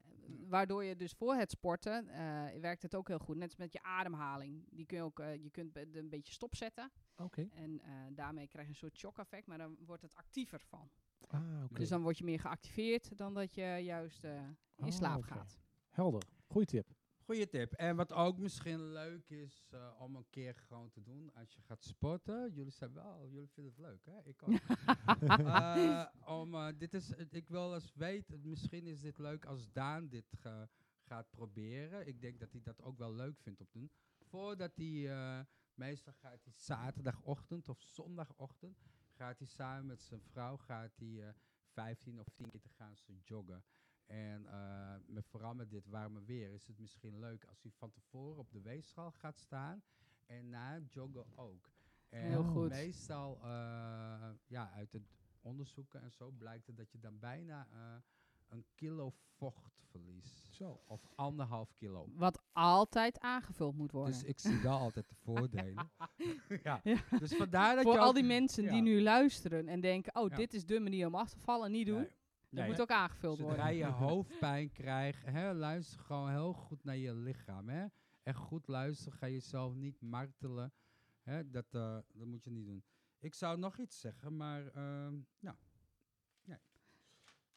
Waardoor je dus voor het sporten eh, werkt het ook heel goed. Net als met je ademhaling. Die kun je ook, je kunt een beetje stopzetten. oké. En eh, daarmee krijg je een soort shock-effect. Maar dan wordt het actiever van. Ah. Dus dan word je meer geactiveerd dan dat je juist eh, in Oh, slaap gaat. Helder. Goeie tip. Goeie tip. En wat ook misschien leuk is eh, om een keer gewoon te doen als je gaat sporten. Jullie zijn wel, jullie vinden het leuk, hè? Ik ook. Eh, om, eh, dit is, ik wil eens weten, misschien is dit leuk als Daan dit ge- gaat proberen. Ik denk dat hij dat ook wel leuk vindt om te doen. Voordat hij, eh, meestal gaat hij zaterdagochtend of zondagochtend, gaat hij samen met zijn vrouw, gaat hij eh 15 of 10 keer te gaan ze joggen. En eh, met, vooral met dit warme weer is het misschien leuk als hij van tevoren op de weegschaal gaat staan en na het joggen ook. En Heel goed. meestal, eh, ja, uit het onderzoeken en zo blijkt het dat je dan bijna eh, een kilo vocht verliest. Zo. Of anderhalf kilo. Wat altijd aangevuld moet worden. Dus ik zie wel altijd de voordelen. ja. Ja. Dus vandaar dat Voor je al die mensen ja. die nu luisteren en denken... oh, Ja. dit is de manier om af te vallen, niet doen. Nee. Dat Nee, moet ook aangevuld Zodra worden. je hoofdpijn krijgt, hè, luister gewoon heel goed naar je lichaam. Hè. Echt goed luisteren, ga jezelf niet martelen. Hè, dat, eh, dat moet je niet doen. Ik zou nog iets zeggen, maar ehm nou, nee.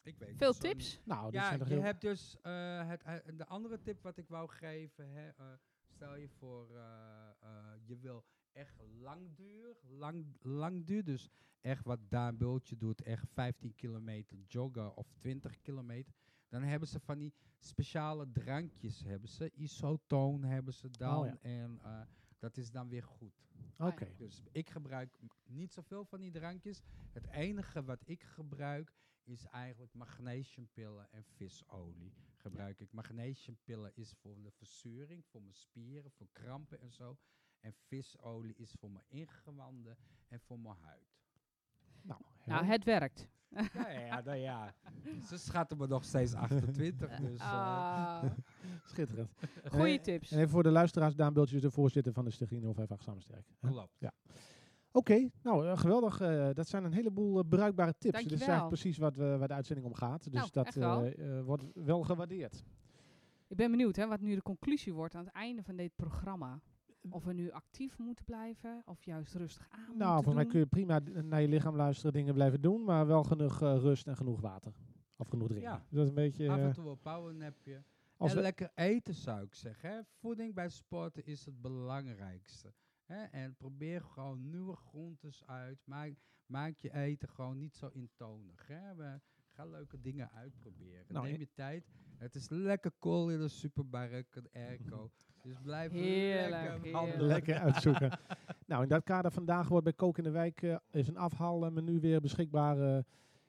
Ik weet Veel niet. tips? Nou, dit Ja, je heel... hebt dus eh, het, eh, de andere tip wat ik wou geven. Hè, eh, stel je voor, eh, eh, je wil echt langduur, lang, langduur, dus echt wat Daan Bultje doet, echt 15 kilometer joggen of 20 kilometer. Dan hebben ze van die speciale drankjes, hebben ze. Isotoon hebben ze dan. Oh ja. En eh, dat is dan weer goed. Oké. Dus ik gebruik niet zoveel van die drankjes. Het enige wat ik gebruik is eigenlijk magnesiumpillen en visolie gebruik ik. Magnesiumpillen is voor de verzuring, voor mijn spieren, voor krampen en zo. En visolie is voor mijn ingewanden en voor mijn huid. Nou, Nou, het werkt. Ja, ja, ja, nou ja. Ze schatten me nog steeds 28, dus... eh, Ah, schitterend. goeie Eh, tips. En even voor de luisteraars, Daan Bultjes, de voorzitter van de Stichting 058 Samensterk. Klopt. Oké, nou eh, geweldig. eh, dat zijn een heleboel eh, bruikbare tips. Dit is Dankjewel. eigenlijk precies wat we, waar de uitzending om gaat. Dus Nou, dat wel. eh, eh, wordt wel gewaardeerd. Ik ben benieuwd hè, wat nu de conclusie wordt aan het einde van dit programma. Of we nu actief moeten blijven, of juist rustig aan Nou, moeten volgens mij kun je prima naar je lichaam luisteren, dingen blijven doen, maar wel genoeg eh, rust en genoeg water. Of genoeg drinken. Ja. Dus dat is een beetje... Af eh, en toe een powernapje. als en we, lekker eten zou ik zeggen. Hè. Voeding bij sporten is het belangrijkste. Hè. En probeer gewoon nieuwe groentes uit. Maak, maak je eten gewoon niet zo intonig. Hè. We, ga leuke dingen uitproberen. Nou, Neem en- je tijd. Het is lekker kool in de supermarkt, een airco. Dus blijf Heerlijk, lekker lekker uitzoeken. nou, in dat kader vandaag wordt bij Kook in de Wijk eh, is een afhaalmenu weer beschikbaar. eh,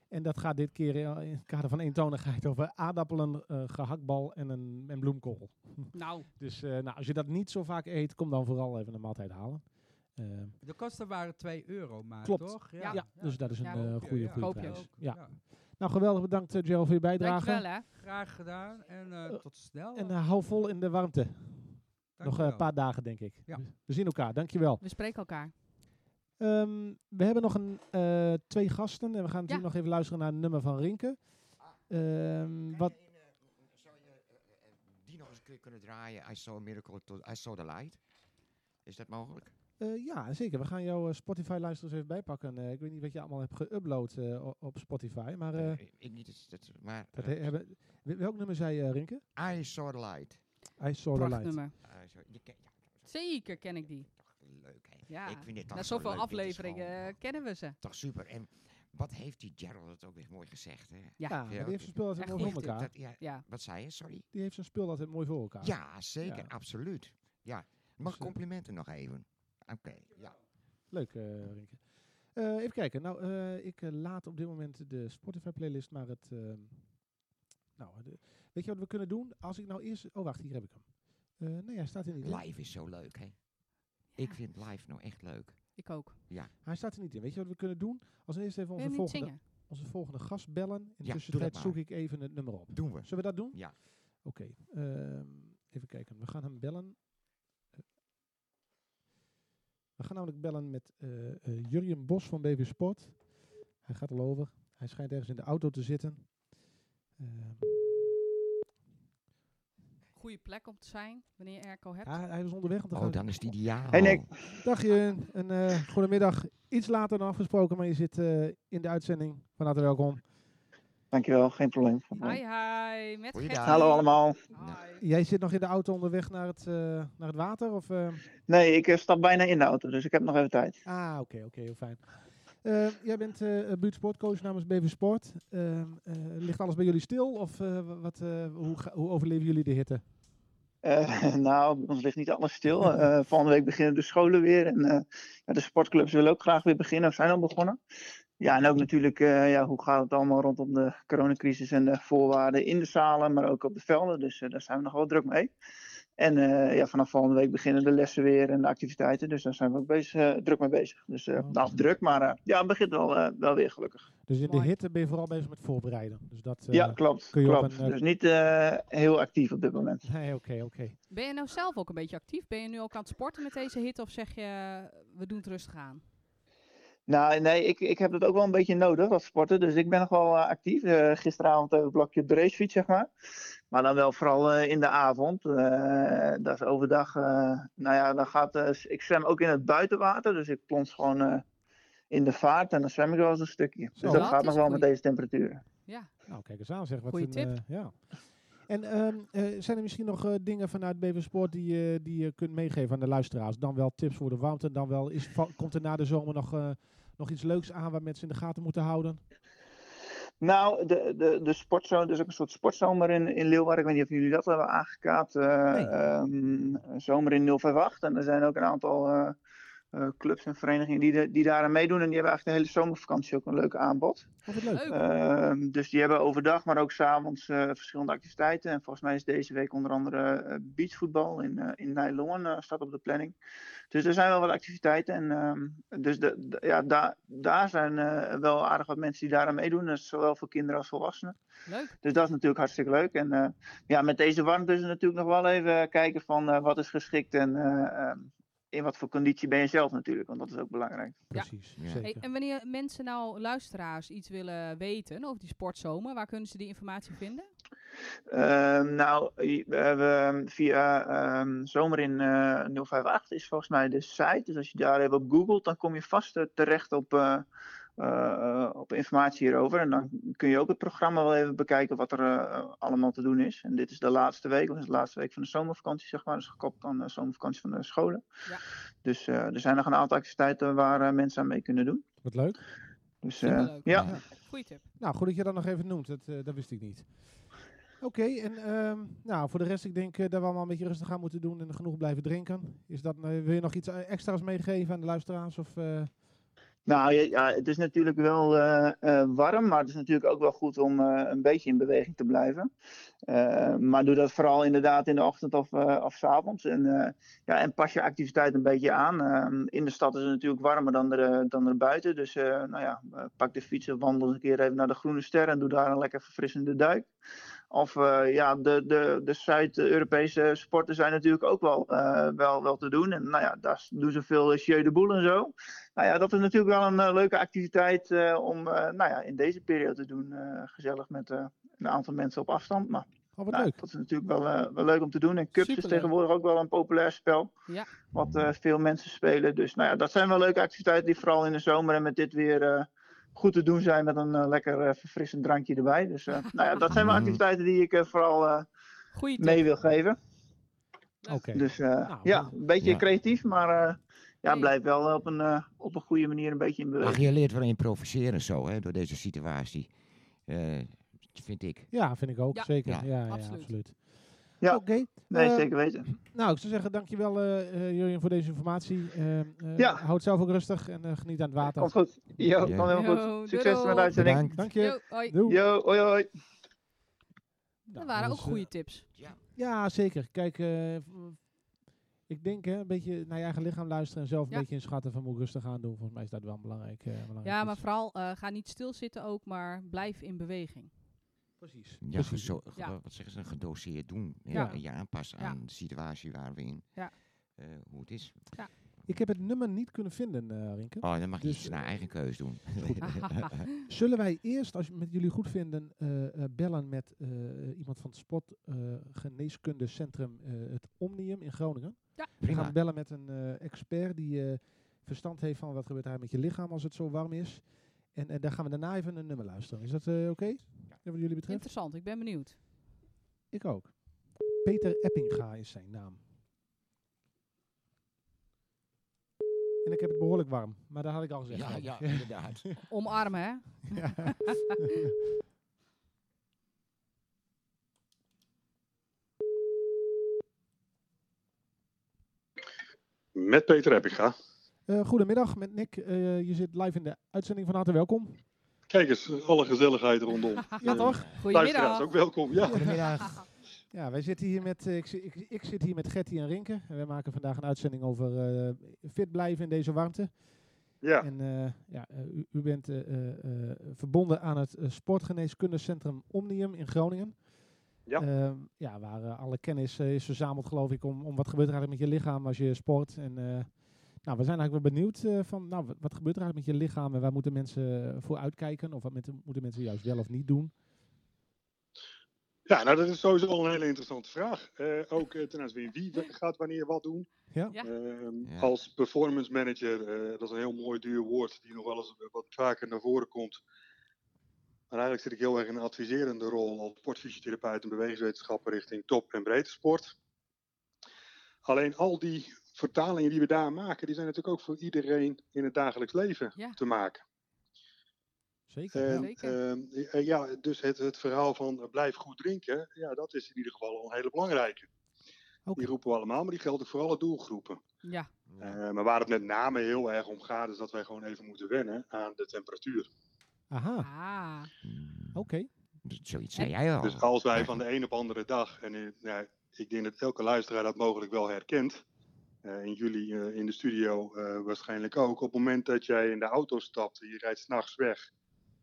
en dat gaat dit keer in het kader van eentonigheid over aardappelen, eh gehaktbal en, een, en bloemkool. Nou, Dus eh, nou, als je dat niet zo vaak eet, kom dan vooral even een maaltijd halen. De kosten waren 2 euro maar, Klopt. toch? ja, dus dat is een Ja. eh, goede, ja. goede prijs. Ja. Nou, geweldig bedankt uh, Gerald voor je bijdrage. dankjewel hè. Graag gedaan en eh, Eh, tot snel. En eh, hou vol in de warmte. Nog eh, een paar dagen, denk ik. Ja. We zien elkaar, dankjewel. We spreken elkaar. Ehm, we hebben nog een, eh, twee gasten en we gaan natuurlijk Ja. nog even luisteren naar het nummer van Rinke. Ehm, wat, eh, zou je eh, eh, die nog eens kunnen draaien? I saw a miracle, to, I saw the light. Is dat mogelijk? Eh, ja, zeker. We gaan jouw Spotify-luisteraars even bijpakken. Eh, ik weet niet wat je allemaal hebt geüpload eh, op Spotify, maar Eh, eh, ik niet, dat, maar dat eh, he- hebben, wel- welk nummer zei je, Rinke? I saw the light. I Saw the Light. Saw- je ken- ja, Zeker ken ik die. toch leuk, hè? Ja, ik vind dit toch na zo zoveel leuk, afleveringen eh, kennen we ze. Toch super. En wat heeft die Gerald het ook weer mooi gezegd, hè? Ja, die heeft zijn spul altijd mooi voor elkaar. Dat, ja, ja. wat zei je? Sorry? Die heeft zijn spul altijd mooi voor elkaar. Ja, zeker. Ja. Absoluut. Ja. Mag Dus, eh, complimenten nog even? Oké, ja. Leuk, eh Rinke. Eh, even kijken. Nou, eh, ik laat op dit moment de Spotify-playlist naar het... ehm, nou, de- weet je wat we kunnen doen? Als ik nou eerst... Oh, wacht, hier heb ik hem. Eh, nee, hij staat er niet in. Live is zo leuk, hè? Ik Ja, vind live nou echt leuk. ik ook. Hij staat er niet in. Weet je wat we kunnen doen? Als we eerst even onze volgende, onze volgende gast bellen. In tussentijd maar. zoek ik even het nummer op. Doen we. Zullen we dat doen? Ja. Oké. ehm, even kijken. We gaan hem bellen. We gaan namelijk bellen met eh eh, Jurjen Bos van BV Sport. Hij gaat al over. Hij schijnt ergens in de auto te zitten. Ehm, Goede plek om te zijn wanneer je airco hebt. ja, hij was onderweg om te Oh, gaan. dan is het ideaal. Hey, Nick. Dag Jurjen. Een eh, goedemiddag. Iets later dan afgesproken, maar je zit eh, in de uitzending. Van harte welkom. Dankjewel, geen probleem. Geen Hi, probleem. hi. Met Goeiedag. Hallo allemaal. Hi. Jij zit nog in de auto onderweg naar het, eh, naar het water? Of, eh? Nee, ik eh, stap bijna in de auto, dus ik heb nog even tijd. Ah, oké, oké, heel fijn. Eh, jij bent eh buurtsportcoach namens BV Sport. Ehm, eh, ligt alles bij jullie stil of eh, wa- wat, eh, hoe, hoe overleven jullie de hitte? Eh, nou, bij ons ligt niet alles stil. Eh volgende week beginnen de scholen weer. En eh, ja, de sportclubs willen ook graag weer beginnen, of zijn al begonnen. Ja, en ook natuurlijk, eh, ja, hoe gaat het allemaal rondom de coronacrisis en de voorwaarden in de zalen, maar ook op de velden. Dus eh, daar zijn we nog wel druk mee. En eh, ja, vanaf volgende week beginnen de lessen weer en de activiteiten. Dus daar zijn we ook bezig, druk mee bezig. Dus eh, Oké. nou, druk, maar eh, ja, het begint wel, eh, wel weer gelukkig. Dus in Mooi. de hitte ben je vooral bezig met voorbereiden. Dus dat, eh, ja, klopt. kun je op klopt. een, Dus niet eh, heel actief op dit moment. Nee, oké, oké. Ben je nou zelf ook een beetje actief? Ben je nu ook aan het sporten met deze hit? Of zeg je, we doen het rustig aan? Nou, nee, ik, ik heb het ook wel een beetje nodig, dat sporten. Dus ik ben nog wel eh, actief. Eh, gisteravond een blokje op de racefiets, zeg maar. Maar dan wel vooral eh, in de avond. Eh, dat is overdag. eh, nou ja, dan gaat, ik zwem ook in het buitenwater. Dus ik plons gewoon eh, in de vaart en dan zwem ik wel eens een stukje. Zo. Dus dat Dat gaat nog wel met deze temperaturen. Ja, Nou, kijk eens aan zeg. Wat Goeie een, tip. ja. En ehm, eh, zijn er misschien nog eh, dingen vanuit BV Sport die, je die je kunt meegeven aan de luisteraars? Dan wel tips voor de warmte, dan wel is, komt er na de zomer nog, eh, nog iets leuks aan waar mensen in de gaten moeten houden? Nou, de, de, de sportzomer, dus ook een soort sportzomer in, in Leeuwarden. Ik weet niet of jullie dat hebben aangekaapt. Nee. ehm, een zomer in 058. En er zijn ook een aantal eh, clubs en verenigingen die, de- die daaraan meedoen. En die hebben eigenlijk de hele zomervakantie ook een leuk aanbod. Of het leuk. Ehm, dus die hebben overdag, maar ook s'avonds eh verschillende activiteiten. En volgens mij is deze week onder andere eh, beachvoetbal in, eh in Nijlongen staat op de planning. Dus er zijn wel wat activiteiten. En, ehm, dus de, de- ja, daar daar zijn eh, wel aardig wat mensen die daaraan meedoen. Dus zowel voor kinderen als volwassenen. Leuk. Dus dat is natuurlijk hartstikke leuk. En eh, ja, met deze warmte is het natuurlijk nog wel even kijken van eh, wat is geschikt en eh, ehm, in wat voor conditie ben je zelf natuurlijk. Want dat is ook belangrijk. Precies, Ja. zeker. Hey, en wanneer mensen nou, luisteraars, iets willen weten over die sportzomer, waar kunnen ze die informatie vinden? Ehm, nou, we hebben via ehm, Zomer in eh 058 is volgens mij de site. Dus als je daar even op googelt, dan kom je vast eh, terecht op, eh, eh, op informatie hierover. En dan kun je ook het programma wel even bekijken wat er eh, allemaal te doen is. En dit is de laatste week, of is de laatste week van de zomervakantie, zeg maar. Dus gekoppeld aan de zomervakantie van de scholen. Ja. Dus eh, er zijn nog een aantal activiteiten waar mensen aan mee kunnen doen. Wat leuk. Dus eh, Superleuk. ja. Goeie tip. Nou, goed dat je dat nog even noemt. Dat, eh, dat wist ik niet. Oké, en ehm, nou, voor de rest, ik denk eh, dat we allemaal een beetje rustig aan moeten doen en genoeg blijven drinken. Is dat, wil je nog iets extra's meegeven aan de luisteraars? Of, eh, Nou ja, het is natuurlijk wel eh, eh, warm, maar het is natuurlijk ook wel goed om eh, een beetje in beweging te blijven. Maar doe dat vooral inderdaad in de ochtend of, of avonds. En, ja, en pas je activiteit een beetje aan. In de stad is het natuurlijk warmer dan er, dan er buiten. Dus nou ja, pak de fiets wandel eens een keer even naar de Groene Ster en doe daar een lekker verfrissende duik. Of eh, ja, de, de, de Zuid-Europese sporten zijn natuurlijk ook wel, eh, wel, wel te doen. En nou ja, daar doen ze veel jeu de boel en zo. Nou ja, dat is natuurlijk wel een eh, leuke activiteit eh, om eh, nou ja, in deze periode te doen. eh, gezellig met eh, een aantal mensen op afstand. Maar oh, wat nou, leuk. dat is natuurlijk wel, eh, wel leuk om te doen. En Cups is tegenwoordig ook wel een populair spel. Ja. Wat eh, veel mensen spelen. Dus nou ja, dat zijn wel leuke activiteiten die vooral in de zomer en met dit weer eh, goed te doen zijn. Met een eh, lekker eh, verfrissend drankje erbij. Dus eh, nou ja, dat zijn wel Mhm. activiteiten die ik vooral eh, mee wil geven. Oké. Dus eh, Nou, ja, een beetje Ja. creatief, maar eh, ja, blijf wel op een, op een goede manier een beetje in beweging. Ach, je leert wel improviseren zo, hè, door deze situatie. Eh, vind ik. Ja, vind ik ook. Ja. Zeker. Ja. Ja, ja, ja, Absoluut. absoluut. Ja. Oké. Nee, eh, zeker weten. Nou, ik zou zeggen, dankjewel eh eh, Jurjen voor deze informatie. Ja. Houd zelf ook rustig en geniet aan het water. Komt goed. Jo, Ja. komt helemaal Yo, goed. Succes met de uitzending. Bedankt. Dank je. Yo, hoi. Doei. Yo, hoi hoi. Dat Nou, waren dat ook is, eh, goede tips. Ja, zeker. Kijk, eh, ik denk hè, een beetje naar je eigen lichaam luisteren en zelf een Ja. beetje inschatten van moet ik rustig aan doen. Volgens mij is dat wel een belangrijk. eh, belangrijk Ja, maar iets. vooral eh, ga niet stilzitten ook, maar blijf in beweging. Precies. Ja, precies. Ja. ge- wat zeggen ze, gedoseerd doen. Ja. en Je aanpassen Ja. aan de situatie waar we in, Ja. eh, hoe het is. Ik heb het nummer niet kunnen vinden, eh Rinke. Oh, dan mag je Dus, iets naar eigen keus doen. Zullen wij eerst, als je met jullie goed vinden, eh, eh, bellen met eh, iemand van het Sportgeneeskundecentrum eh het Omnium in Groningen? Ja. We gaan bellen met een eh, expert die eh, verstand heeft van wat gebeurt er met je lichaam als het zo warm is. En, en dan gaan we daarna even een nummer luisteren. Is dat eh, oké? Ja. Wat jullie betreft? Interessant, ik ben benieuwd. Ik ook. Peter Eppinga is zijn naam. En ik heb het behoorlijk warm, maar dat had ik al gezegd. Ja, ja, inderdaad. Omarmen, hè? Ja. Met Peter Eppinga. Eh, goedemiddag, met Nick. Eh, je zit live in de uitzending. Van harte welkom. Kijk eens, alle gezelligheid rondom. Ja, toch? Goedemiddag. ook welkom. Ja. Goedemiddag. Ja, wij zitten hier met, eh, ik, ik, ik zit hier met Gertie en Rinke. En wij maken vandaag een uitzending over eh, fit blijven in deze warmte. ja. En eh, ja, u, u bent eh, eh, eh, verbonden aan het Sportgeneeskundecentrum Omnium in Groningen. Ja. Ehm, ja, waar alle kennis is verzameld, geloof ik, om, om wat gebeurt er eigenlijk met je lichaam als je sport. En eh, nou, we zijn eigenlijk wel benieuwd eh, van, nou, wat, gebeurt er eigenlijk met je lichaam en waar moeten mensen eh, voor uitkijken? Of wat met, moeten mensen juist wel of niet doen? ja, nou dat is sowieso al een hele interessante vraag. Eh, ook ten aanzien wie gaat wanneer wat doen. Ja? Ja. Ehm, Ja. Als performance manager, eh, dat is een heel mooi duur woord die nog wel eens wat vaker naar voren komt. Maar eigenlijk zit ik heel erg in een adviserende rol als sportfysiotherapeut en bewegingswetenschapper richting top- en breedte sport. Alleen al die vertalingen die we daar maken, die zijn natuurlijk ook voor iedereen in het dagelijks leven Ja. te maken. Zeker. En, ja. Zeker. ehm, eh, ja, dus het, het verhaal van eh, blijf goed drinken, ja, dat is in ieder geval al een hele belangrijke. Oké. Die roepen we allemaal, maar die geldt ook voor alle doelgroepen. Ja, Eh, maar waar het met name heel erg om gaat, is dat wij gewoon even moeten wennen aan de temperatuur. Aha, ah. Mm, oké. Zoiets zei jij al. Dus als wij van de een op andere dag, en eh, nou, ik denk dat elke luisteraar dat mogelijk wel herkent, eh en jullie eh, in de studio eh, waarschijnlijk ook, op het moment dat jij in de auto stapt en je rijdt s'nachts weg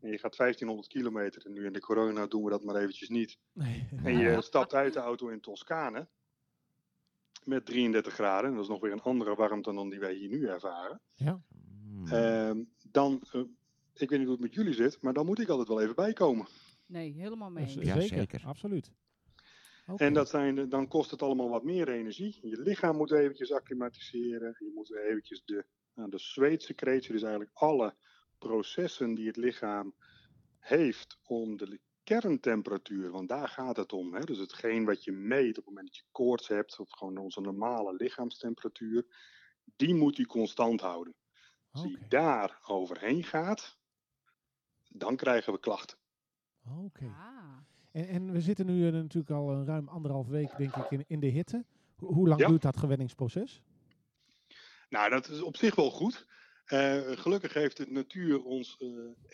en je gaat 1500 kilometer, en nu in de corona doen we dat maar eventjes niet, Nee. en je stapt uit de auto in Toscane met 33 graden, en dat is nog weer een andere warmte dan die wij hier nu ervaren, Mm. Ehm, dan, eh, ik weet niet hoe het met jullie zit, maar dan moet ik altijd wel even bijkomen. Nee, helemaal mee. Dus. Ja, zeker, zeker. absoluut. En dat zijn, dan kost het allemaal wat meer energie. Je lichaam moet eventjes acclimatiseren. Je moet eventjes de, nou, de zweetsecretie, dus eigenlijk alle processen die het lichaam heeft om de kerntemperatuur, want daar gaat het om. Hè? Dus hetgeen wat je meet op het moment dat je koorts hebt, of gewoon onze normale lichaamstemperatuur, die moet je constant houden. Als die Oké. daar overheen gaat, dan krijgen we klachten. Oké. Ah. En, en we zitten nu eh, natuurlijk al een ruim anderhalf week, denk ik, in, in de hitte. Ho- hoe lang Ja. duurt dat gewenningsproces? Nou, dat is op zich wel goed. Eh, gelukkig heeft de natuur ons eh,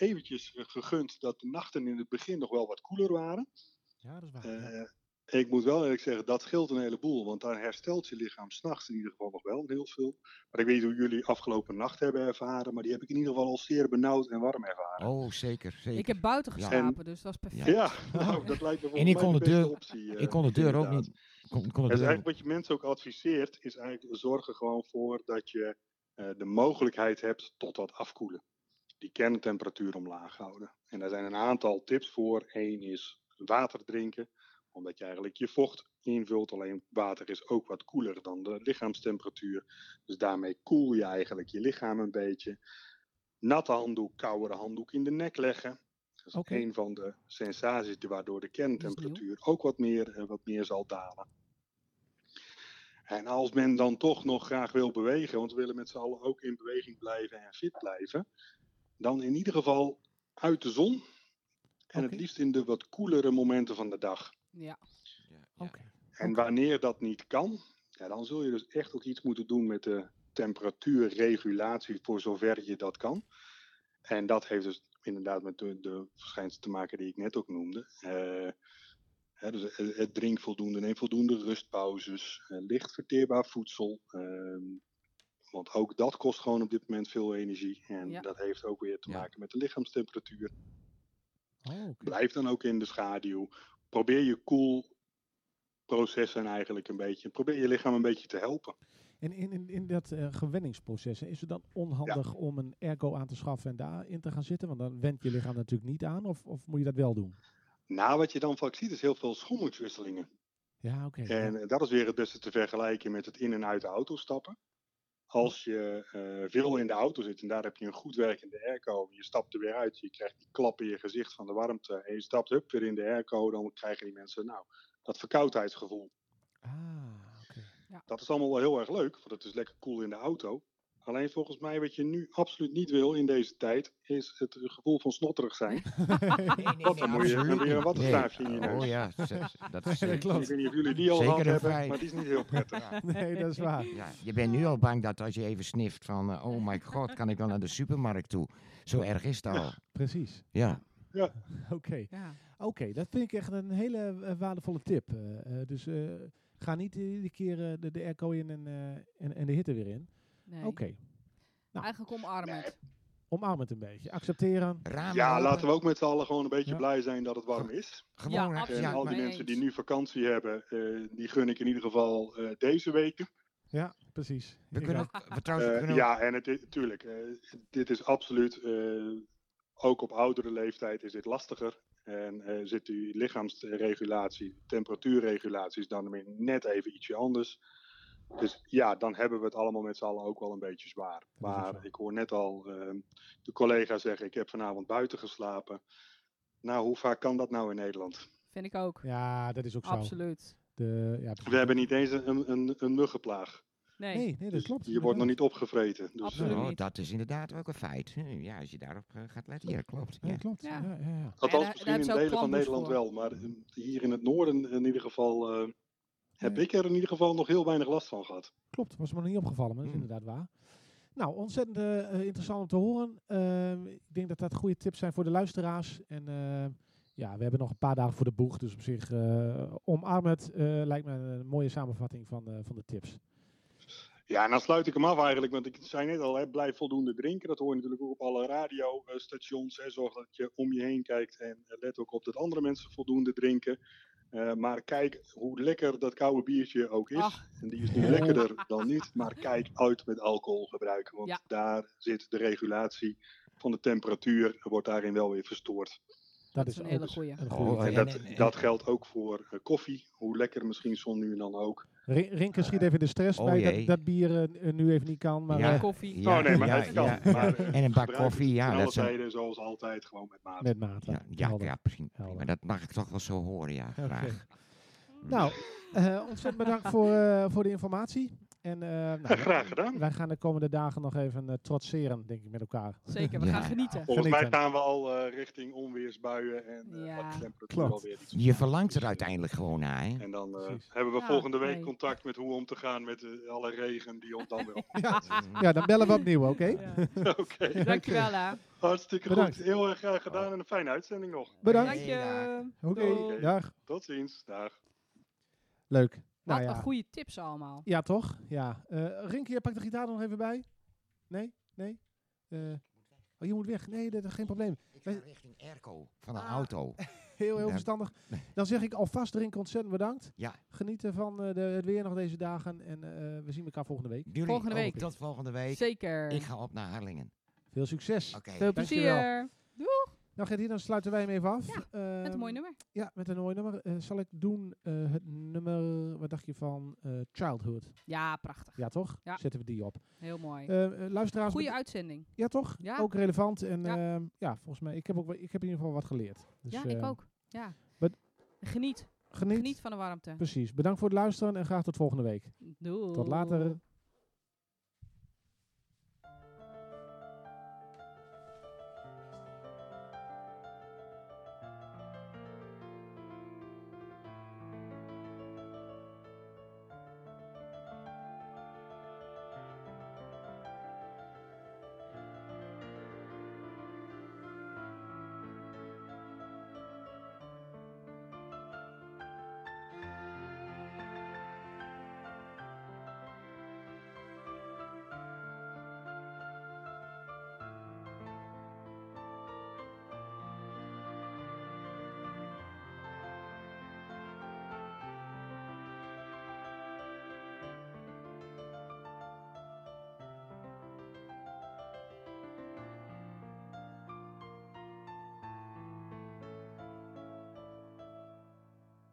eventjes eh, gegund dat de nachten in het begin nog wel wat koeler waren. Ja, dat is waar. Ik moet wel eerlijk zeggen, dat scheelt een heleboel, want daar herstelt je lichaam s'nachts in ieder geval nog wel heel veel. Maar ik weet niet hoe jullie afgelopen nacht hebben ervaren, maar die heb ik in ieder geval al zeer benauwd en warm ervaren. Oh, zeker, zeker. Ik heb buiten Ja. geslapen, dus dat is perfect. Ja, nou, dat lijkt me En ik volgens mij kon de de beste deur- optie. eh, ik kon de deur ook niet. Kon, kon de Dus deur, eigenlijk wat je mensen ook adviseert, is eigenlijk zorg er gewoon voor dat je eh, de mogelijkheid hebt tot wat afkoelen. Die kerntemperatuur omlaag houden. En daar zijn een aantal tips voor. Eén is water drinken, omdat je eigenlijk je vocht invult. Alleen water is ook wat koeler dan de lichaamstemperatuur. Dus daarmee koel je eigenlijk je lichaam een beetje. Natte handdoek, koudere handdoek in de nek leggen. Dat is Oké. een van de sensaties waardoor de kerntemperatuur ook wat meer, eh, wat meer zal dalen. En als men dan toch nog graag wil bewegen, want we willen met z'n allen ook in beweging blijven en fit blijven, dan in ieder geval uit de zon. En het liefst in de wat koelere momenten van de dag. Ja. ja. En wanneer dat niet kan, ja, dan zul je dus echt ook iets moeten doen met de temperatuurregulatie voor zover je dat kan. En dat heeft dus inderdaad met de, de verschijnselen te maken die ik net ook noemde. Eh, hè, dus het, drink voldoende, neem voldoende rustpauzes, eh, licht verteerbaar voedsel. ehm, want ook dat kost gewoon op dit moment veel energie. En Ja. dat heeft ook weer te Ja. maken met de lichaamstemperatuur. Oh. Blijf dan ook in de schaduw. Probeer je koelprocessen eigenlijk een beetje. Probeer je lichaam een beetje te helpen. En in, in, in dat eh, gewenningsproces, is het dan onhandig om een airco aan te schaffen en daarin te gaan zitten? Want dan went je lichaam natuurlijk niet aan, of, of moet je dat wel doen? Nou, wat je dan vaak ziet is heel veel schommelingwisselingen. Ja, oké. En ja. eh, dat is weer het beste te vergelijken met het in en uit de auto stappen. Als je eh, veel in de auto zit en daar heb je een goed werkende airco, je stapt er weer uit, je krijgt die klap in je gezicht van de warmte en je stapt hup, weer in de airco, dan krijgen die mensen nou, dat verkoudheidsgevoel. Ah, oké. Dat is allemaal wel heel erg leuk, want het is lekker cool in de auto. Alleen volgens mij wat je nu absoluut niet wil in deze tijd, is het gevoel van snotterig zijn. Want dan moet je dan weer een wattenstaafje in je neus. Oh ja, dat is... dat eh, klopt. Ik weet niet of jullie die al gehad hebben, maar die is niet heel prettig. ja. Nee, dat is waar. Ja, je bent nu al bang dat als je even snift van, eh, oh my god, kan ik wel naar de supermarkt toe? Zo erg is het al. Precies. Ja. Oké. Ja. Oké, dat vind ik echt een hele eh, waardevolle tip. Dus eh, ga niet iedere keer de, de airco in en, eh, en, en de hitte weer in. Nee. Oké. Nou. Eigenlijk omarmend. Omarm het een beetje. Accepteren. Ramen Ja, open. laten we ook met z'n allen gewoon een beetje Ja. blij zijn dat het warm is. Gewoon, Ja. En al die mensen die nu vakantie hebben, eh, die gun ik in ieder geval eh, deze weken. Ja, precies. We kunnen ook. we trouwens, we Eh, kunnen ja, en het is, tuurlijk, eh, dit is absoluut, eh, ook op oudere leeftijd is dit lastiger. En eh, zit die lichaamsregulatie, temperatuurregulatie is dan weer net even ietsje anders. Dus ja, dan hebben we het allemaal met z'n allen ook wel een beetje zwaar. Maar ik hoor net al eh, de collega zeggen, ik heb vanavond buiten geslapen. Nou, hoe vaak kan dat nou in Nederland? Vind ik ook. Ja, dat is ook zo. Absoluut. De, ja. We hebben niet eens een, een, een muggenplaag. Nee. Nee, nee, dat Dus klopt. je wordt nog niet opgevreten. Dus, Absoluut eh, Oh, dat is inderdaad ook een feit. Hm, Ja, als je daarop eh, gaat letten. Ja, klopt. Ja, Ja. klopt. Ja. Ja. Ja, ja, Althans, misschien in delen van Nederland voor. wel, maar in- hier in het noorden in ieder geval eh, heb ik er in ieder geval nog heel weinig last van gehad. Klopt, was me nog niet opgevallen, maar dat is Mm. inderdaad waar. Nou, ontzettend eh, eh, interessant om te horen. Ehm, ik denk dat dat goede tips zijn voor de luisteraars. En eh, ja, we hebben nog een paar dagen voor de boeg. Dus op zich, omarm het. lijkt me een mooie samenvatting van, van de tips. Ja, en dan sluit ik hem af eigenlijk, want ik zei net al, hè, blijf voldoende drinken. Dat hoor je natuurlijk ook op alle radiostations. Zorg dat je om je heen kijkt en let ook op dat andere mensen voldoende drinken. Eh, maar kijk hoe lekker dat koude biertje ook is. Ach. En die is nu lekkerder dan niet. Maar kijk uit met alcohol gebruiken, want Ja. daar zit de regulatie van de temperatuur, wordt daarin wel weer verstoord. Dat, is een hele goeie. Een Oh, goeie en- dat, en- en- dat geldt ook voor eh, koffie. Hoe lekker misschien zo nu en dan ook. Rin- Rinke schiet even in de stress Oh bij jee. dat, dat bier eh, nu even niet kan. Maar Ja. eh, Koffie. Ja, oh nee, maar ja, het kan. ja, Maar, eh, En een bak koffie, ja, alle dat tijden, zoals altijd, gewoon met maat. met maat. Ja, ja, ja misschien. Helder. Maar dat mag ik toch wel zo horen, ja, Oké. graag. Nou, eh, ontzettend bedankt voor, eh, voor de informatie. En eh, nou, Ja, graag gedaan. wij gaan de komende dagen nog even eh, trotseren, denk ik, met elkaar. Zeker, we Ja. gaan genieten. Volgens mij gaan we al eh, richting onweersbuien en eh Ja. de temperatuur Klopt. alweer iets Je verlangt er uiteindelijk gewoon naar, hè? En dan eh, hebben we Ja, volgende week nee. contact met hoe om te gaan met alle regen die ons dan wel. Ja, ja, dan bellen we opnieuw, oké? Ja. Oké, Dankjewel hè. hartstikke Bedankt. goed. Heel erg graag gedaan en een fijne uitzending nog. Bedankt. Dank je. Oké, dag. Tot ziens. Dag. Leuk. Wat Nou een goede tips allemaal. Ja, toch? Ja. Eh Rinke, jij pakt de gitaar er nog even bij? Nee? Nee? Eh, oh, je moet weg. Nee, dat is geen probleem. Ik ga richting Erco van de Ah. auto. Heel, heel verstandig. Dan zeg ik alvast Rinke ontzettend bedankt. Ja, Genieten van eh, de, het weer nog deze dagen. En eh, we zien elkaar volgende week. jullie Volgende week. Tot volgende week. Zeker. Ik ga op naar Harlingen. Veel succes. Oké. Veel Dankjewel. plezier. Nou Gertie, dan sluiten wij hem even af. Ja, Ehm, Met een mooi nummer. Ja, met een mooi nummer. Eh, zal ik doen eh, het nummer, wat dacht je van eh, Childhood? Ja, prachtig. Ja, toch? Ja. Zetten we die op. Heel mooi. Luisteraars, Goede uitzending. ja toch? Ja. Ook relevant. En Ja. ja. ja, volgens mij, ik heb, ook, ik heb in ieder geval wat geleerd. Dus, ja, ik eh, ook. Ja. Geniet. Geniet. Geniet van de warmte. Precies. Bedankt voor het luisteren en graag tot volgende week. Doei. Tot later.